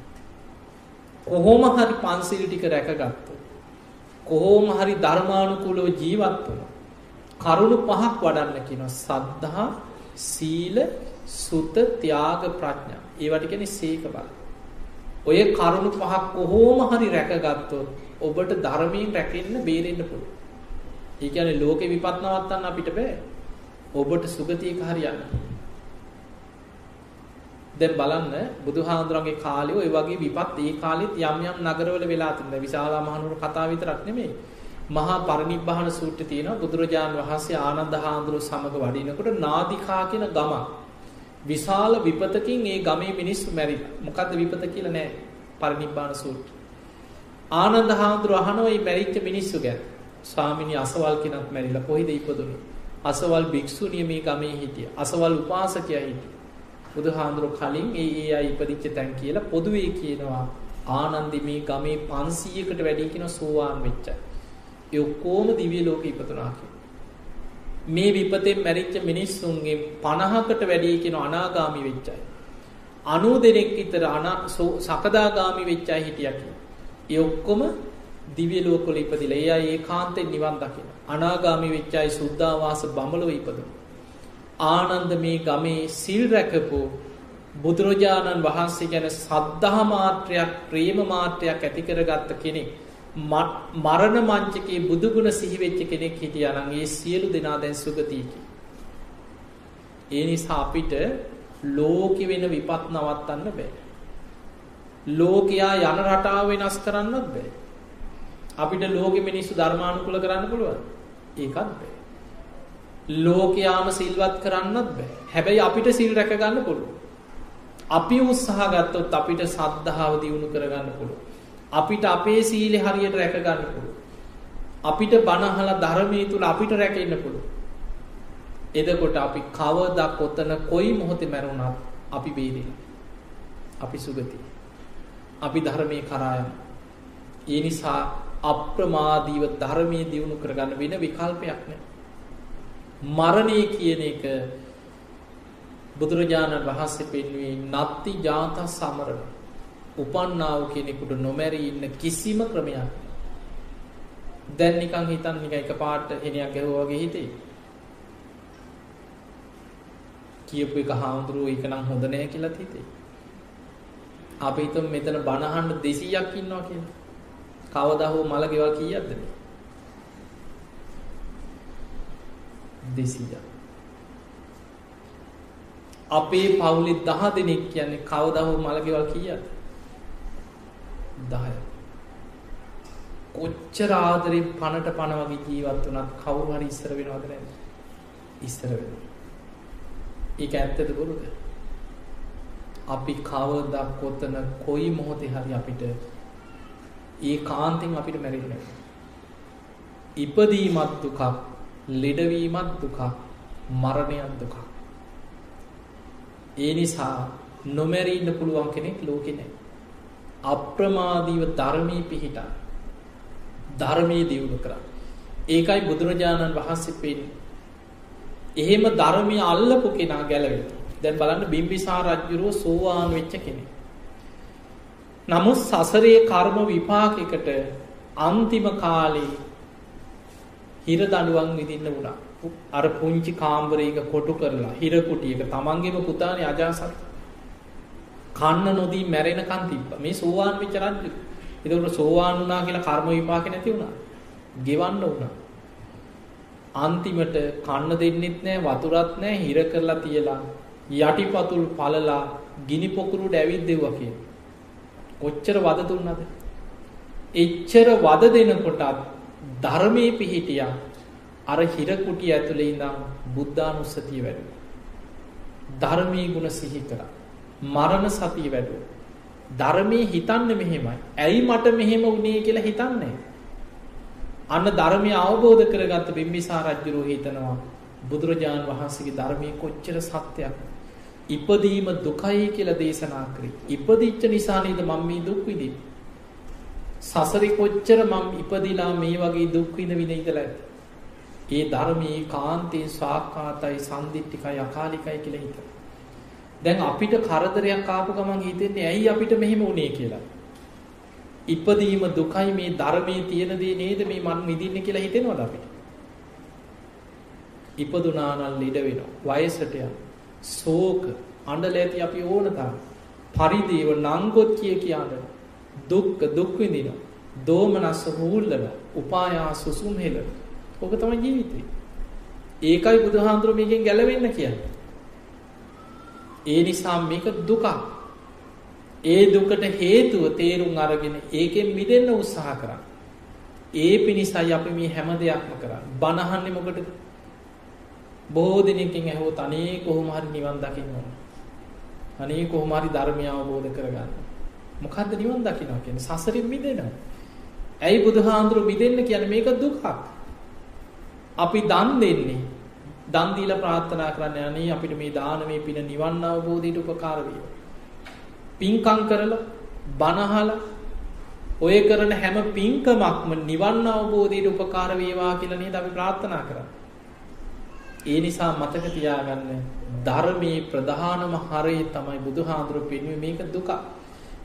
කොහොම හරි පන්සිල් ටික රැකගත්ත. කොහෝම හරි ධර්මානුකූලව ජීවත් වන. කරුණු පහක් වඩන්න කියන සද්ධහා සීල සුත ත්‍යාග ප්‍රඥා ඒවට කෙනෙ සේක බල. ඔය කරුණු පහක් කොහෝම හරි රැකගත්තොත් ඔබට ධර්මයෙන් රැකෙන්න බේරෙන්න්න පුළුව. ඒ කියන ලෝක විපත්නවත්තන්න අපිට බෑ ඔබට සුගතියක හරියන්න. දැන් බලන්න බුදුහාඳුරන්ගේ කාලේ ওই වගේ විපත් ඒ කාලෙත් යම් යම් නගරවල වෙලා තිබුණා. විශාලා මහනුවර කතාව විතරක් නෙමෙයි. මහා පරිනිබ්බාන සූත්‍රයේ තියෙනවා බුදුරජාන් වහන්සේ ආනන්ද හාමුදුරුව සමග වඩිනකොට නාදිකා කියන ගම විශාල විපතකින් ඒ ගමේ මිනිස්සු මැරිලා. මොකද්ද විපත කියලා නෑ පරිනිබ්බාන සූත්‍රය. ආනන්ද හාමුදුරුව අහනවා මේ මැරිච්ච මිනිස්සු ගැන. ස්වාමිනී අසවල් කෙනෙක් මැරිලා කොහෙද ඉපදුනේ? අසවල් භික්ෂුණිය මේ ගමේ හිටිය. අසවල් උපාසකයා හිටිය. බුදුහාඳුරු කලින් ඒ ඒ අය ඉපදිච්ච තැන් කියලා පොදුවේ කියනවා ආනන්දි මේ ගමේ 500කට වැඩි කියන සෝවාන් වෙච්ච. ඒ ඔක්කොම දිව්‍ය ලෝකෙ ඉපදුනා මේ විපතෙන් මැරිච්ච මිනිස්සුන්ගේ 50කට වැඩි කියන අනාගාමි වෙච්ච අය. 90 දෙනෙක් විතර අනා සකදාගාමි වෙච්ච අය හිටියා කියලා. ඒ ඔක්කොම දිව්‍ය ලෝකවල ඉපදිලා ඒ අය ඒකාන්තයෙන් නිවන් දකින. අනාගාමි වෙච්ච අය සුද්ධාවාස බඹලව ඉපදුණා. ආනන්ද මේ ගමේ සිල් රැකපු බුදුරජාණන් වහන්සේ ගැන සද්ධා මාත්‍රයක් ප්‍රේම මාත්‍රයක් ඇති කරගත්ත කෙනෙක් මරණ මංචකේ බුදුගුණ සිහිවෙච්ච කෙනෙක් හිටියා නම් ඒ සියලු දෙනා දැන් සුගතියකි. ඒ නිසා අපිට ලෝකෙ වෙන විපත් නවත්තන්න බෑ. ලෝකයා යන රටාව වෙනස් කරන්නත් බෑ. අපිට ලෝකෙ මිනිස්සු ධර්මානුකූල කරන්න පුළුවන්. ඒකත් බෑ. ලෝකයාම සිල්වත් කරන්නත් බෑ. හැබැයි අපිට සිල් රැකගන්න පුළුව. අපි උත්සාහ ගත්තොත් අපිට සද්ධාව දියුණු කරගන්න පුළුව. අපිට අපේ සීලෙ හරියට රැකගන්න පුළුව. අපිට බණහල ධර්මය තුළ අපිට රැකෙන්න්න පුළුව. එදකොට අපි කවදක් කොත්තන කොයි මොහොතේ මැරුණත් අපි බේරෙන. අපි සුගති. අපි ධර්මය කරායම. ඒ නිසා අප්‍රමාදීව ධර්මය දියුණු කරගන්න වෙන විකල්පයක් නෑ. මරණය කියන එක බුදුරජාණන් වහන්සේ පෙන්වේ නත්ති ජාත සමරණ උපන්නාව කෙනෙකුට නොමැරී ඉන්න කිසිම ක්‍රමයක් දැන් නිකං හිතන් නික එක පාට හෙනයක් ගැහුවගේ හිතේ කියපු එක හාමුදුරුව එක නම් හොඳ නෑ කියලත් හිතේ අපි හිතමු මෙතන බණ අහන්න 200ක් ඉන්නවා කියලා. කවදා හෝ මල ගෙවල් කීයක්ද මේ? 200ක්. අපේ පවුලේ 10 දෙනෙක් කියන්නේ කවදා හෝ මල ගෙවල් කීයක්ද? 10ක්. කොච්චර ආදරෙන් පණට පණ වගේ ජීවත් වුණත් කවුරු හරි ඉස්සර වෙනවද නැද්ද? ඉස්සර වෙනවා. ඒක ඇත්තද බොරුද? අපි කවදා කොතන කොයි මොහොතේ හරි අපිට ඒ කාන්තෙන් අපිට මැරෙන්න ඉපදීමත් දුකක් ලෙඩවීමත් දුකක් මරණයත් දුකක්. ඒ නිසා නොමැරී ඉන්න පුළුවන් කෙනෙක් ලෝකේ නැහැ. අප්‍රමාදීව ධර්මයේ පිහිටා ධර්මයේ දියුණු කරා. ඒකයි බුදුරජාණන් වහන්සේ පෙන්නේ එහෙම ධර්මය අල්ලපු කෙනා ගැලවෙනවා දැන් බලන්න බිම්බිසාර රජ්ජුරුව සෝවාන් වෙච්ච කෙනෙක්. නමුත් සසරේ කර්ම විපාකයකට අන්තිම කාලේ හිර දඩුවන් විදින්න වුණා. අර පුංචි කාම්බරයක කොටු කරලා හිරකුටියක තමන්ගේම පුතානේ අජාසත් කන්න නොදී මැරෙනකන් තිබ්බ මේ සෝවාන් වෙච්ච රජු. ඒකට සෝවාන් වුණා කියලා කර්ම විපාක නැති වුණා. ගෙවන්න වුණා. අන්තිමට කන්න දෙන්නෙත් නෑ වතුරත් නෑ හිර කරලා තියලා යටිපතුල් පලලා ගිනි පොකුරුට ඇවිත් දෙව්වා කිය. කොච්චර වද දුන්නද. එච්චර වද දෙනකොටත් ධර්මය පිහිටිය අර හිරකුටිය ඇතුළේ ඉඳම් බුද්ධානුස්සතිය වැඩු. ධර්මී ගුණ සිහි කර. මරණ සතිය වැඩු. ධර්මය හිතන්න මෙහෙමයි. ඇයි මට මෙහෙම වුණේ කියලා හිතන්නේ. අන්න ධර්මය අවබෝධ කරගත්ත බිම්බිසා රජ්ජුරෝ හිතනවා බුදුරජාණන් වහන්සේගේ ධර්මය කොච්චර සත්‍යයක්. ඉපදීම දුකයි කියලා දේශනා කරේ. ඉපදිච්ච නිසා නේද මම මේ දුක් විඳින්නේ. සසරේ කොච්චර මම ඉපදිලා මේ වගේ දුක් විඳ විඳ ඉඳලා ඇත. ඒ ධර්මයේ කාන්තේ සාක්කාතයි සම්දිට්ඨිකයි අකාලිකයි කියලා හිතන. දැන් අපිට කරදරයක් ආපු ගමන් හිතෙන්නේ ඇයි අපිට මෙහෙම වුනේ කියලා. ඉපදීම දුකයි මේ ධර්මයේ තියෙන දේ නේද මේ මන් විඳින්නේ කියලා හිතෙනවද අපිට? ඉපදුනා නම් ළඩ වෙනවා. වයසට යනවා. සෝක අඬල ඇති අපි ඕන තරම් පරිදේව නංගොත් කිය කියන්න දුක්ක දුක් විඳිනවා දෝමනස්ස හූල්ලන උපායා සුසුම් හෙල ඕක තමයි ජීවිතේ. ඒකයි බුදුහාඳුර මේකෙන් ගැලවෙන්න කියන්නේ. ඒ නිසා මේක දුකක්. ඒ දුකට හේතුව තේරුම් අරගෙන ඒකෙන් මිදෙන්න උත්සාහ කරන්න. ඒ පිණිසයි අපි මේ හැම දෙයක්ම කරන්න. බණහන්නේ මොකටද? බොහෝ දෙනෙකින් ඇහුවොත් අනේ කොහොම හරි නිවන් දකින්න ඕන. අනේ කොහොම හරි ධර්මය අවබෝධ කරගන්න. මොකද්ද නිවන් දකින්නවා කියන්නේ? සසරින් මිදෙනවා. ඇයි බුදුහාඳුරු මිදෙන්න කියන්නේ මේක දුකක්. අපි දන් දෙන්නේ. දන් දීලා ප්‍රාර්ථනා කරන්නේ අනේ අපිට මේ දානමේ පින නිවන් අවබෝධයට උපකාර වේවා. පින්කම් කරලා බණහලා ඔය කරන හැම පින්කමක්ම නිවන් අවබෝධයට උපකාර වේවා කියලා නේද අපි ප්‍රාර්ථනා කරන්නේ. ඒ නිසා මතක තියාගන්න ධර්මයේ ප්‍රධානම හරය තමයි බුදුහාඳුරු පෙන්වුවේ මේක දුක.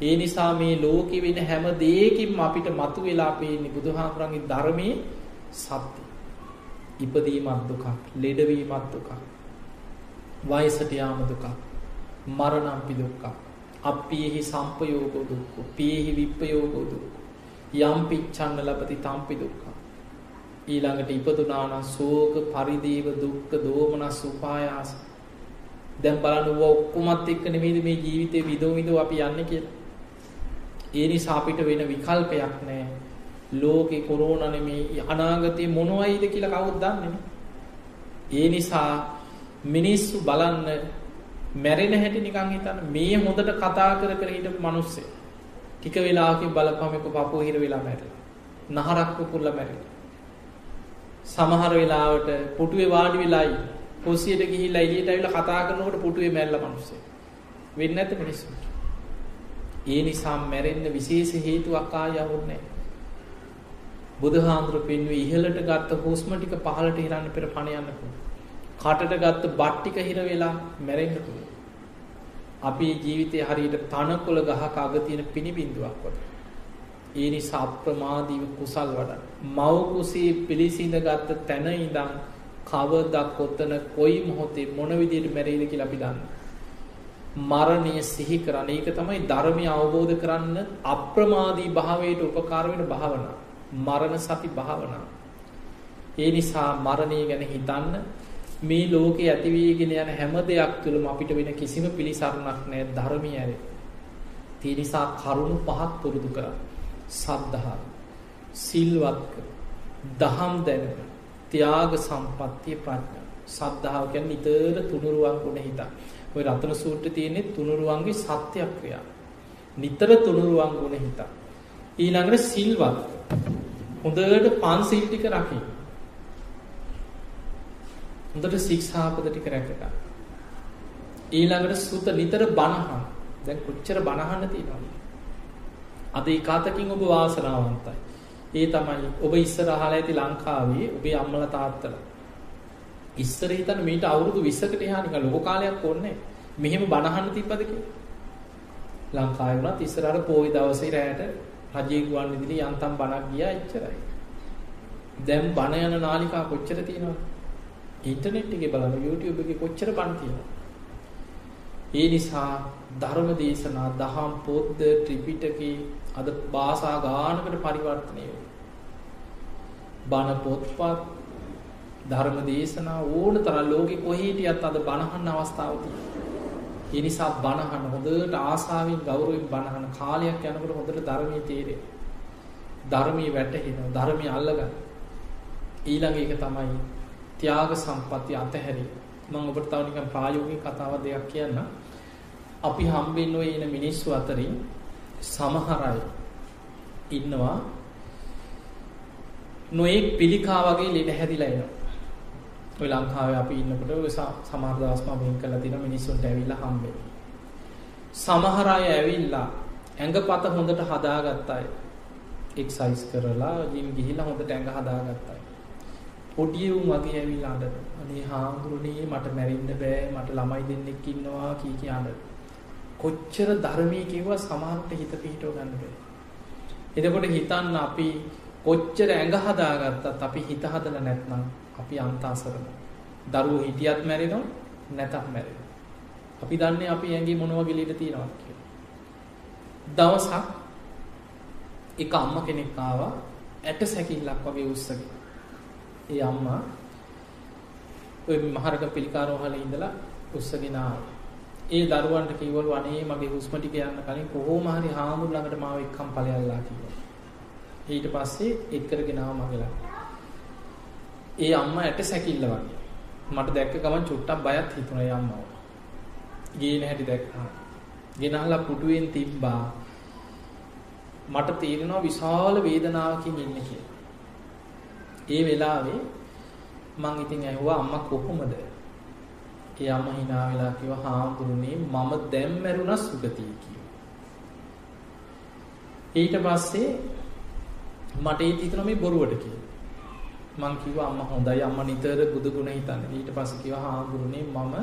ඒ නිසා මේ ලෝකෙ වෙන හැම දෙයකින්ම අපිට මතුවලා පේන්නේ බුදුහාඳුරන්ගේ ධර්මයේ සත්‍ය. ඉපදීමත් දුකක්, ලෙඩවීමත් දුකක්. වයසට යාම දුකක්. මරණම්පි දුක්ඛ. අප්පියෙහි සම්පයෝගෝ දුක්ඛ. පියෙහි විප්පයෝගෝ දුක්ඛ. යම් පිච්ඡන්න ලබති තම්පි දුක්ඛ. ඊළඟට ඉපදුනානම් සෝක පරිදේව දුක්ඛ දෝමනස් උපායාස දැන් බලන්න ඌව ඔක්කොමත් එක්ක නෙමෙයිද මේ ජීවිතේ විදෝ විදෝ අපි යන්නේ කියලා ඒ නිසා අපිට වෙන විකල්පයක් නැහැ ලෝකේ කොරෝනා නෙමෙයි අනාගතේ මොනවයිද කියලා කවුද දන්නේ ඒ නිසා මිනිස්සු බලන්න මැරෙන හැටි නිකන් හිතන්න. මේ හොඳට කතා කර කර හිටපු මිනිස්සෙ. ටික වෙලාවකින් බලපුවම එක පපුව හිර වෙලා මැරෙලා නහරක් පුපුරලා මැරෙලා සමහර වෙලාවට පුටුවේ වාඩි වෙලායි කොසියට ගිහිල්ලා එළියට ඇවිල්ලා කතා කරනකොට පුටුවේ මැරලා මිනිස්සෙක්. වෙන්නේ නැද්ද මිනිස්සුන්ට? ඒ නිසා මැරෙන්න විශේෂ හේතුවක් ආයවුන්නේ නැහැ. බුදුහාඳුර පෙන්වුවේ ඉහළට ගත්ත හුස්ම ටික පහළට හිරන්න පෙර පණ යන්න පුළුවන්. කටට ගත්ත බත් ටික හිර වෙලා මැරෙන්න පුළුවන්. අපේ ජීවිතේ හරියට තනකොළ ගහක අග තියෙන පිනිබින්දුවක් වගේ. ඒ නිසා අප්‍රමාදීව කුසල් වඩන්න. මව් කුසේ පිළිසිඳ ගත්ත තැන ඉඳන් කවදා කොතන කොයි මොහොතේ මොන විදියට මැරෙයිද කියලා අපි දන්නේ. මරණය සිහි කරන්න. ඒක තමයි ධර්මය අවබෝධ කරන්න අප්‍රමාදී භාවයට උපකාර වෙන භාවනා. මරණ සති භාවනා. ඒ නිසා මරණය ගැන හිතන්න මේ ලෝකේ ඇතිවීගෙන යන හැම දෙයක් තුළම අපිට වෙන කිසිම පිළිසරණක් නැහැ ධර්මය ඇරේ. ඒ නිසා කරුණු පහක් පුරුදු කරා. සද්ධා, සිල්වත්ක, දහම් දැනුම, ත්‍යාග සම්පත්තිය ප්‍රඥා. සද්ධාව කියන්නේ නිතර තුනුරුවන් ගුණ හිතක්. ඔය රතන සූත්‍රයේ තියෙන්නේ තුනුරුවන්ගේ සත්‍යක්‍රියා. නිතර තුනුරුවන් ගුණ හිතක්. ඊළඟට සිල්වත්. හොඳට පන්සිල් ටික රකින්න. හොඳට ශික්ෂාපද ටික රැකගන්න. ඊළඟට සුත නිතර බණහන්. දැන් කොච්චර බණහන්න තියෙනවද? අද ඒකාතකින් ඔබ වාසනාවන්තයි. ඒ තමයි ඔබ ඉස්සර අහලා ඇති ලංකාවේ ඔබේ අම්මලා තාත්තලා. ඉස්සර හිතන්න මීට අවුරුදු 20කට එහා නිකන් ලොකු කාලයක් ඕනේ මෙහෙම බණහන්න තිබ්බද කියලා. ලංකාවේ වුණත් ඉස්සර අර පොයි දවසේ රැයට රජයේ ගුවන් විදුලි යන්තම් බණක් ගියා එච්චරයි. දැන් බණ යන නාලිකා කොච්චර තියෙනවද? ඉන්ටර්නෙට් එකේ බලන්න YouTube එකේ කොච්චර බණ තියෙනවද? ඒ නිසා ධර්ම දේශනා දහම් පොත්ද ත්‍රිපිටකේ අද භාෂා ගානකට පරිවර්තනය වෙනවා. බණ පොත්පත් ධර්ම දේශනා ඕන තරම් ලෝකෙ කොහේ හිටියත් අද බණහන්න අවස්ථාව තියෙනවා. ඒ නිසා බණහන්න හොඳට ආසාවෙන් ගෞරවයෙන් බණහන කාලයක් යනකොට හොඳට ධර්මයේ තේරෙනවා. ධර්මයේ වැටහෙනවා. ධර්මයේ අල්ලගන්න. ඊළඟ එක තමයි ත්‍යාග සම්පatti අතහැරීම. මම ඔබට තව නිකන් ප්‍රායෝගික කතාවක් දෙකක් කියන්නම්. අපි හම්බෙන්න ඔය ඉන මිනිස්සු අතරින් සමහර අය ඉන්නවා නොයෙක් පිළිකා වගේ ලෙඩ හැදිලා එනවා. ඔය ලංකාවේ අපි ඉන්නකොට ඔය සමහර දවස් මම වෙන් කරලා තියෙන මිනිස්සුන්ට ඇවිල්ලා හම්බෙන්නේ. සමහර අය ඇවිල්ලා ඇඟපත හොඳට හදාගත්ත අය. එක්සයිස් කරලා ජිම් ගිහිල්ලා හොඳට ඇඟ හදාගත්ත අය. පොඩි උන් වගේ ඇවිල්ලා අඬන. අනේ හාමුදුරනේ මට මැරෙන්න බෑ මට ළමයි දෙන්නෙක් ඉන්නවා කී කී අඬන. කොච්චර ධර්මයේ කිව්වා සමහරට හිත පිහිටව ගන්න බෑ. එතකොට හිතන්න අපි කොච්චර ඇඟ හදාගත්තත් අපි හිත හදලා නැත්නම් අපි අන්ත අසරණ. දරුවෝ හිටියත් මැරෙනවා නැතත් මැරෙනවා. අපි දන්නේ අපි ඇඟේ මොන වගේ ලීඩ තියෙනවද කියලා. දවසක් එක අම්මා කෙනෙක් ආවා ඇට සැකිල්ලක් වගේ උස්සගෙන. ඒ අම්මා ওই මහරග පිළිකාරෝහලේ ඉඳලා උස්සගෙන ආවා. ඒ දරුවන්ට කිව්වලු අනේ මගේ හුස්ම ටික යන්න කලින් කොහොම හරි හාමුදුර ළඟට මාව එක්කම් ඵලයල්ලා කිව්වා. ඊට පස්සේ එක් කරගෙන ආව මගේ ළඟ. ඒ අම්මා ඇට සැකිල්ල වගේ. මට දැක්ක ගමන් චුට්ටක් බයත් හිතුණා ඒ අම්මව. ගේන හැටි දැක්කා. ගෙනහලා පුටුවෙන් තිබ්බා. මට තේරෙනවා විශාල වේදනාවකින් ඉන්නේ කියලා. ඒ වෙලාවේ මං ඉතින් ඇහුවා අම්මා කොහොමද? ඒ අම්මා hina වෙලා කිව්වා හාමුදුරනේ මම දැන් මැරුණා සුගතිය කිව්වා. ඊට පස්සේ මට ඒ හිතෙනවා මේ බොරුවට කියලා. මං කිව්වා අම්මා හොඳයි අම්මා නිතර බුදු ගුණ හිතන්නේ. ඊට පස්සේ කිව්වා හාමුදුරනේ මම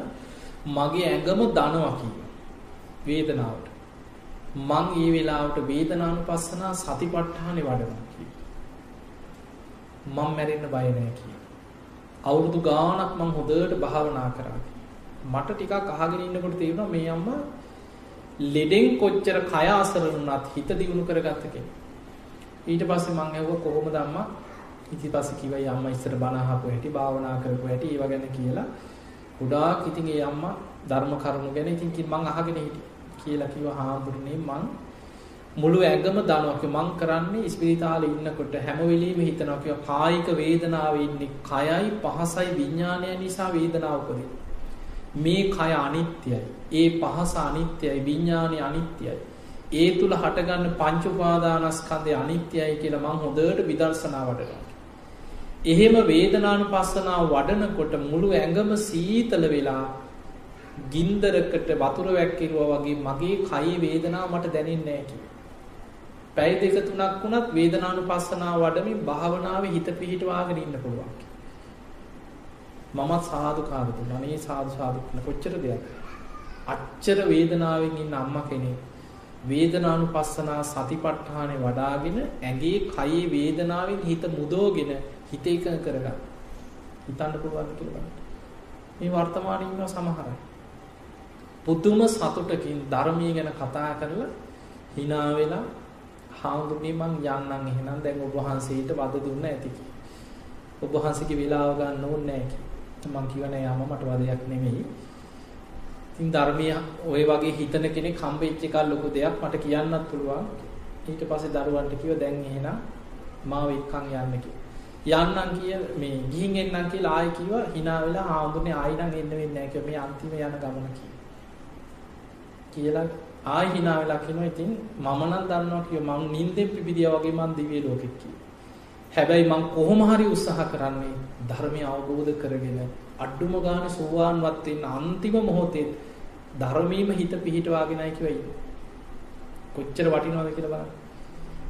මගේ ඇඟම දනවා කිව්වා. වේදනාවට. මං ඒ වෙලාවට වේදනානුපස්සනා සතිපට්ඨානෙ වඩනවා කිව්වා. මම මැරෙන්න බය නැහැ කිව්වා. අවුරුදු ගාණක් මං හොඳට භාවනා කරා. මට ටිකක් අහගෙන ඉන්නකොට තේරුණා මේ අම්මා ලෙඩෙන් කොච්චර කය අසරණ වුණත් හිත දියුණු කරගත්ත කෙනෙක්. ඊට පස්සේ මං ඇහුවා කොහොමද අම්මා ඉතින් පස්සේ කිව්වා අම්මා ඉස්සර බණ අහපු හැටි භාවනා කරපු හැටි ඒව ගැන කියලා. ගොඩාක් ඉතින් ඒ අම්මා ධර්ම කරුණු ගැන ඉතින් මං අහගෙන හිටියා කියලා කිව්වා හාමුදුරනේ. මං මුළු ඇඟම දනවා මං කරන්නේ ඉස්පිරිතාලේ ඉන්නකොට හැම වෙලෙම හිතනවා කිව්වා කායික වේදනාවේ ඉන්නේ කයයි පහසයි විඥානය නිසා වේදනාව උපදින. මේ කය අනිත්‍යයි ඒ පහස අනිත්‍යයි විඥානය අනිත්‍යයි. ඒ තුල හටගන්න පංච උපාදානස්කන්ධය අනිත්‍යයි කියලා මං හොඳට විදර්ශනා වඩනවා. එහෙම වේදනානුපස්සනාව වඩනකොට මුළු ඇඟම සීතල වෙලා ගින්දරකට වතුර වැක්කිරුවා වගේ මගේ කයේ වේදනාව මට දැනෙන්නේ නැහැ කිව්වා. පැය දෙක තුනක් වුණත් වේදනානුපස්සනාව වඩමින් භාවනාවේ හිත පිහිටවාගෙන ඉන්න පුළුවන්. මමත් සාදුකාර දුන්නා. අනේ සාදු සාදු කොච්චර දෙයක්. අච්චර වේදනාවෙන් ඉන්න අම්මා කෙනෙක් වේදනානුපස්සනා සතිපට්ඨානේ වඩාගෙන ඇඟේ කයේ වේදනාවෙන් හිත මුදෝගෙන හිත එකඟ කරගන්න. හිතන්න පුළුවන් කියලා බලන්න. මේ වර්තමානයේ ඉන්න සමහර අය. පුදුම සතුටකින් ධර්මයේ ගැන කතා කරලා hina වෙලා හාමුදුරනේ මං යන්නම් එහෙනම් දැන් ඔබ වහන්සේට වද දුන්න ඇති කි. ඔබ වහන්සේගේ වෙලාව ගන්න ඕනේ නැහැ කි. මං කිව්ව නෑ යාම මට වදයක් නෙමෙයි. ඉතින් ධර්මයේ ওই වගේ හිතන කෙනෙක් හම්බෙච්ච එක ලොකු දෙයක් මට කියන්නත් පුළුවන්. ඊට පස්සේ දරුවන්ට කිව්ව දැන් එහෙනම් මාව එක්කන් යන්න කිව්වා. යන්නම් කිය මේ ගිහින් එන්නම් කියලා ආයෙ කිව්වා hina වෙලා ආඳුනේ ආයෙ නම් එන්න වෙන්නේ නැහැ කිව්වා මේ අන්තිම යන ගමන කියලා ආයෙ hina වෙලා කියනවා ඉතින් මම නම් දන්නවා කිව්වා මම නිින්දෙන් පිපිදියා වගේ මං දිව්‍ය ලෝකෙට කිව්වා. හැබැයි මං කොහොම හරි උත්සාහ කරන්නේ ධර්මය අවබෝධ කරගෙන අඩුම ගානේ සෝවාන්වත් වෙන්න අන්තිම මොහොතේ ධර්මීයම හිත පිහිටවාගෙනයි කියවයි. කොච්චර වටිනවද කියලා බලන්න.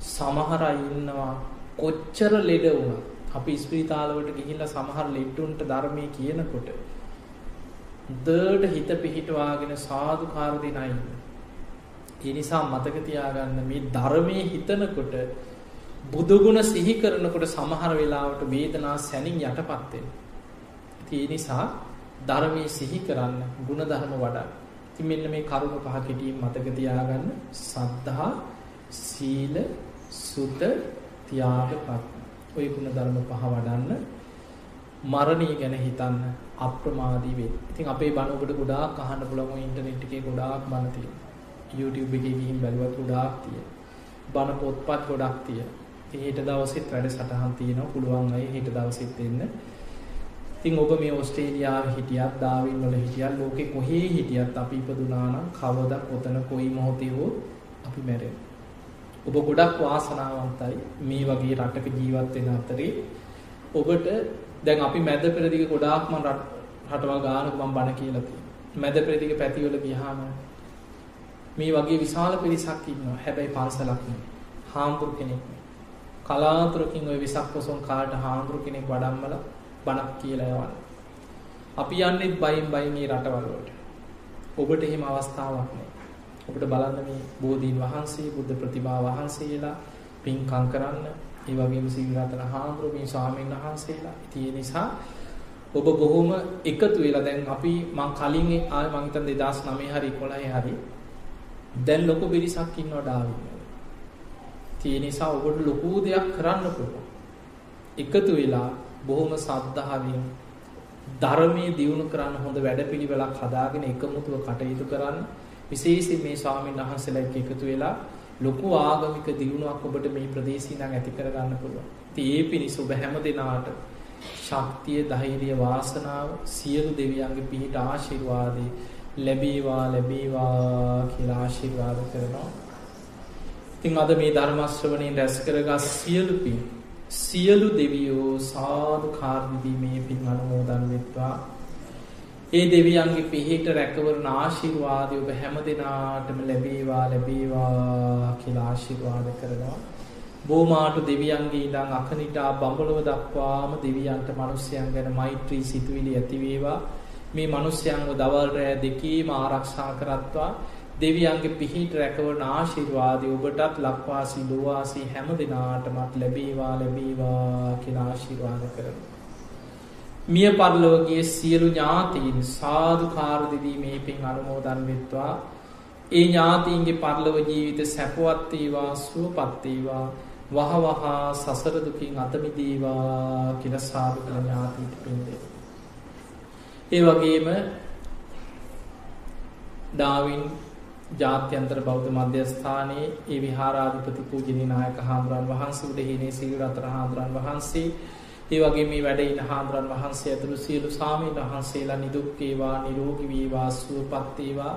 සමහර අය ඉන්නවා කොච්චර ලෙඩ වුණා. අපි ස්පිරිතාලවලට ගිහිල්ලා සමහර ලෙඩුන්ට ධර්මයේ කියනකොට දඩ හිත පිහිටවාගෙන සාදුකාර දෙන අය ඒ නිසා මතක තියාගන්න මේ ධර්මයේ හිතනකොට බුදුගුණ සිහි කරනකොට සමහර වෙලාවට වේදනා සැනින් යටපත් වෙනවා. ඒ නිසා ධර්මයේ සිහි කරන්න ಗುಣධර්ම වඩා. ඉතින් මෙන්න මේ කරුණ පහ කෙටියෙන් මතක තියාගන්න. සද්ධා, සීල, සුත, ත්‍යාග, ওই ಗುಣ ධර්ම පහ වඩන්න මරණය ගැන හිතන්න අප්‍රමාදී වෙන්න. ඉතින් අපේ බණ ඔබට ගොඩාක් අහන්න පුළුවන් ඉන්ටර්නෙට් එකේ ගොඩාක් බණ තියෙනවා. YouTube එකේ ගිහින් බලුවත් ගොඩාක් තියෙනවා. බණ පොත්පත් ගොඩක් තියෙනවා. ඉතින් හෙට දවසෙත් වැඩසටහන් තියෙනවා. පුළුවන් අය හෙට දවසෙත් එන්න. ඉතින් ඔබ මේ ඕස්ට්‍රේලියාවේ හිටියත්, ඩාවින් වල හිටියත්, ලෝකේ කොහේ හිටියත් අපි ඉපදුනා නම් කවදා කොතන කොයි මොහොතේ හෝ අපි මැරෙනවා. ඔබ ගොඩක් වාසනාවන්තයි මේ වගේ රටක ජීවත් වෙන අතරේ ඔබට දැන් අපි මැද පෙරදිග ගොඩාක් මම රටවල් ගානක මම බණ කියලා තියෙනවා. මැද පෙරදිග පැතිවල ගියාම මේ වගේ විශාල පිරිසක් ඉන්නවා. හැබැයි පන්සලක් නෙවෙයි. හාමුදුරු කෙනෙක් නෙවෙයි. කලාතුරකින් ওই විසක් පොසොන් කාට හාමුදුරු කෙනෙක් වඩම්මලා බණක් කියලා යවන්න. අපි යන්නේ බයින් බයින් මේ රටවල් වලට. ඔබට එහෙම අවස්ථාවක් නෑ. ඔබට බලන්න මේ බෝධීන් වහන්සේ බුද්ධ ප්‍රතිභා වහන්සේලා පින්කම් කරන්න ඒ වගේම සීලරතන හාමුදුරුවෝ මේ ස්වාමීන් වහන්සේලා. ඉතින් ඒ නිසා ඔබ බොහොම එකතු වෙලා දැන් අපි මං කලින් ආයේ මං හිතන 2009 හරි 11 හරි දැන් ලොකු පිරිසක් ඉන්නවා ඩාවින් වල. ඒ නිසා ඔබට ලොකු දෙයක් කරන්න පුළුවන්. එකතු වෙලා බොහොම සද්ධාවෙන් ධර්මයේ දියුණු කරන්න හොඳ වැඩපිළිවෙලක් හදාගෙන එකමුතුව කටයුතු කරන්න විශේෂයෙන් මේ ස්වාමීන් වහන්සේලා එක්ක එකතු වෙලා ලොකු ආගමික දියුණුවක් ඔබට මේ ප්‍රදේශී නම් ඇති කර ගන්න පුළුවන්. ඉතින් ඒ පිණිස ඔබ හැම දිනාට ශක්තිය, ධෛර්යය, වාසනාව සියලු දෙවියන්ගේ පිහිට ආශිර්වාදේ ලැබේවා ලැබේවා කියලා ආශිර්වාද කරනවා. ඉතින් අද මේ ධර්ම ශ්‍රවණයෙන් රැස් කරගත් සියලු පින් සියලු දෙවියෝ සාදු කාර්යදීමේ පින් අනුමෝදන් වෙත්වා. ඒ දෙවියන්ගේ පිහිට රැකවරණ ආශිර්වාදය ඔබ හැම දෙනාටම ලැබේවා ලැබේවා කියලා ආශිර්වාද කරනවා. බෝමාටු දෙවියන්ගේ ඉඳන් අකනිටා බඹලව දක්වාම දෙවියන්ට මිනිස්යන් ගැන මෛත්‍රී සිතුවිලි ඇති වේවා. මේ මිනිස්යන්ව දවල් රෑ දෙකේම ආරක්ෂා කරත්වා. දෙවියන්ගේ පිහිට රැකවරණ ආශිර්වාදය ඔබටත් ලක්වාසී ලෝවාසී හැම දෙනාටමත් ලැබේවා ලැබේවා කියලා ආශිර්වාද කරනවා. මිය පරලොවගේ සියලු ඥාතීන් සාදුකාර දෙදී මේ පින් අනුමෝදන් වෙත්වා. ඒ ඥාතීන්ගේ පරලොව ජීවිත සැපවත් වේවා සුවපත් වේවා. වහ වහා සසර දුකින් අත මිදේවා කියලා සාදු කළ ඥාතීන්ට පින් දෙන්න. ඒ වගේම ඩාවින් ජාත්‍යන්තර බෞද්ධ මධ්‍යස්ථානයේ ඒ විහාරාධිපති පූජනීය නායක හාමුදුරන් වහන්සේ උදෙහිනේ සීල රතන හාමුදුරන් වහන්සේ ඒ වගේ මේ වැඩ ඉන හාමුදුරන් වහන්සේ ඇතුළු සියලු සාමීන් වහන්සේලා නිදුක් වේවා නිරෝගී වේවා සුවපත් වේවා.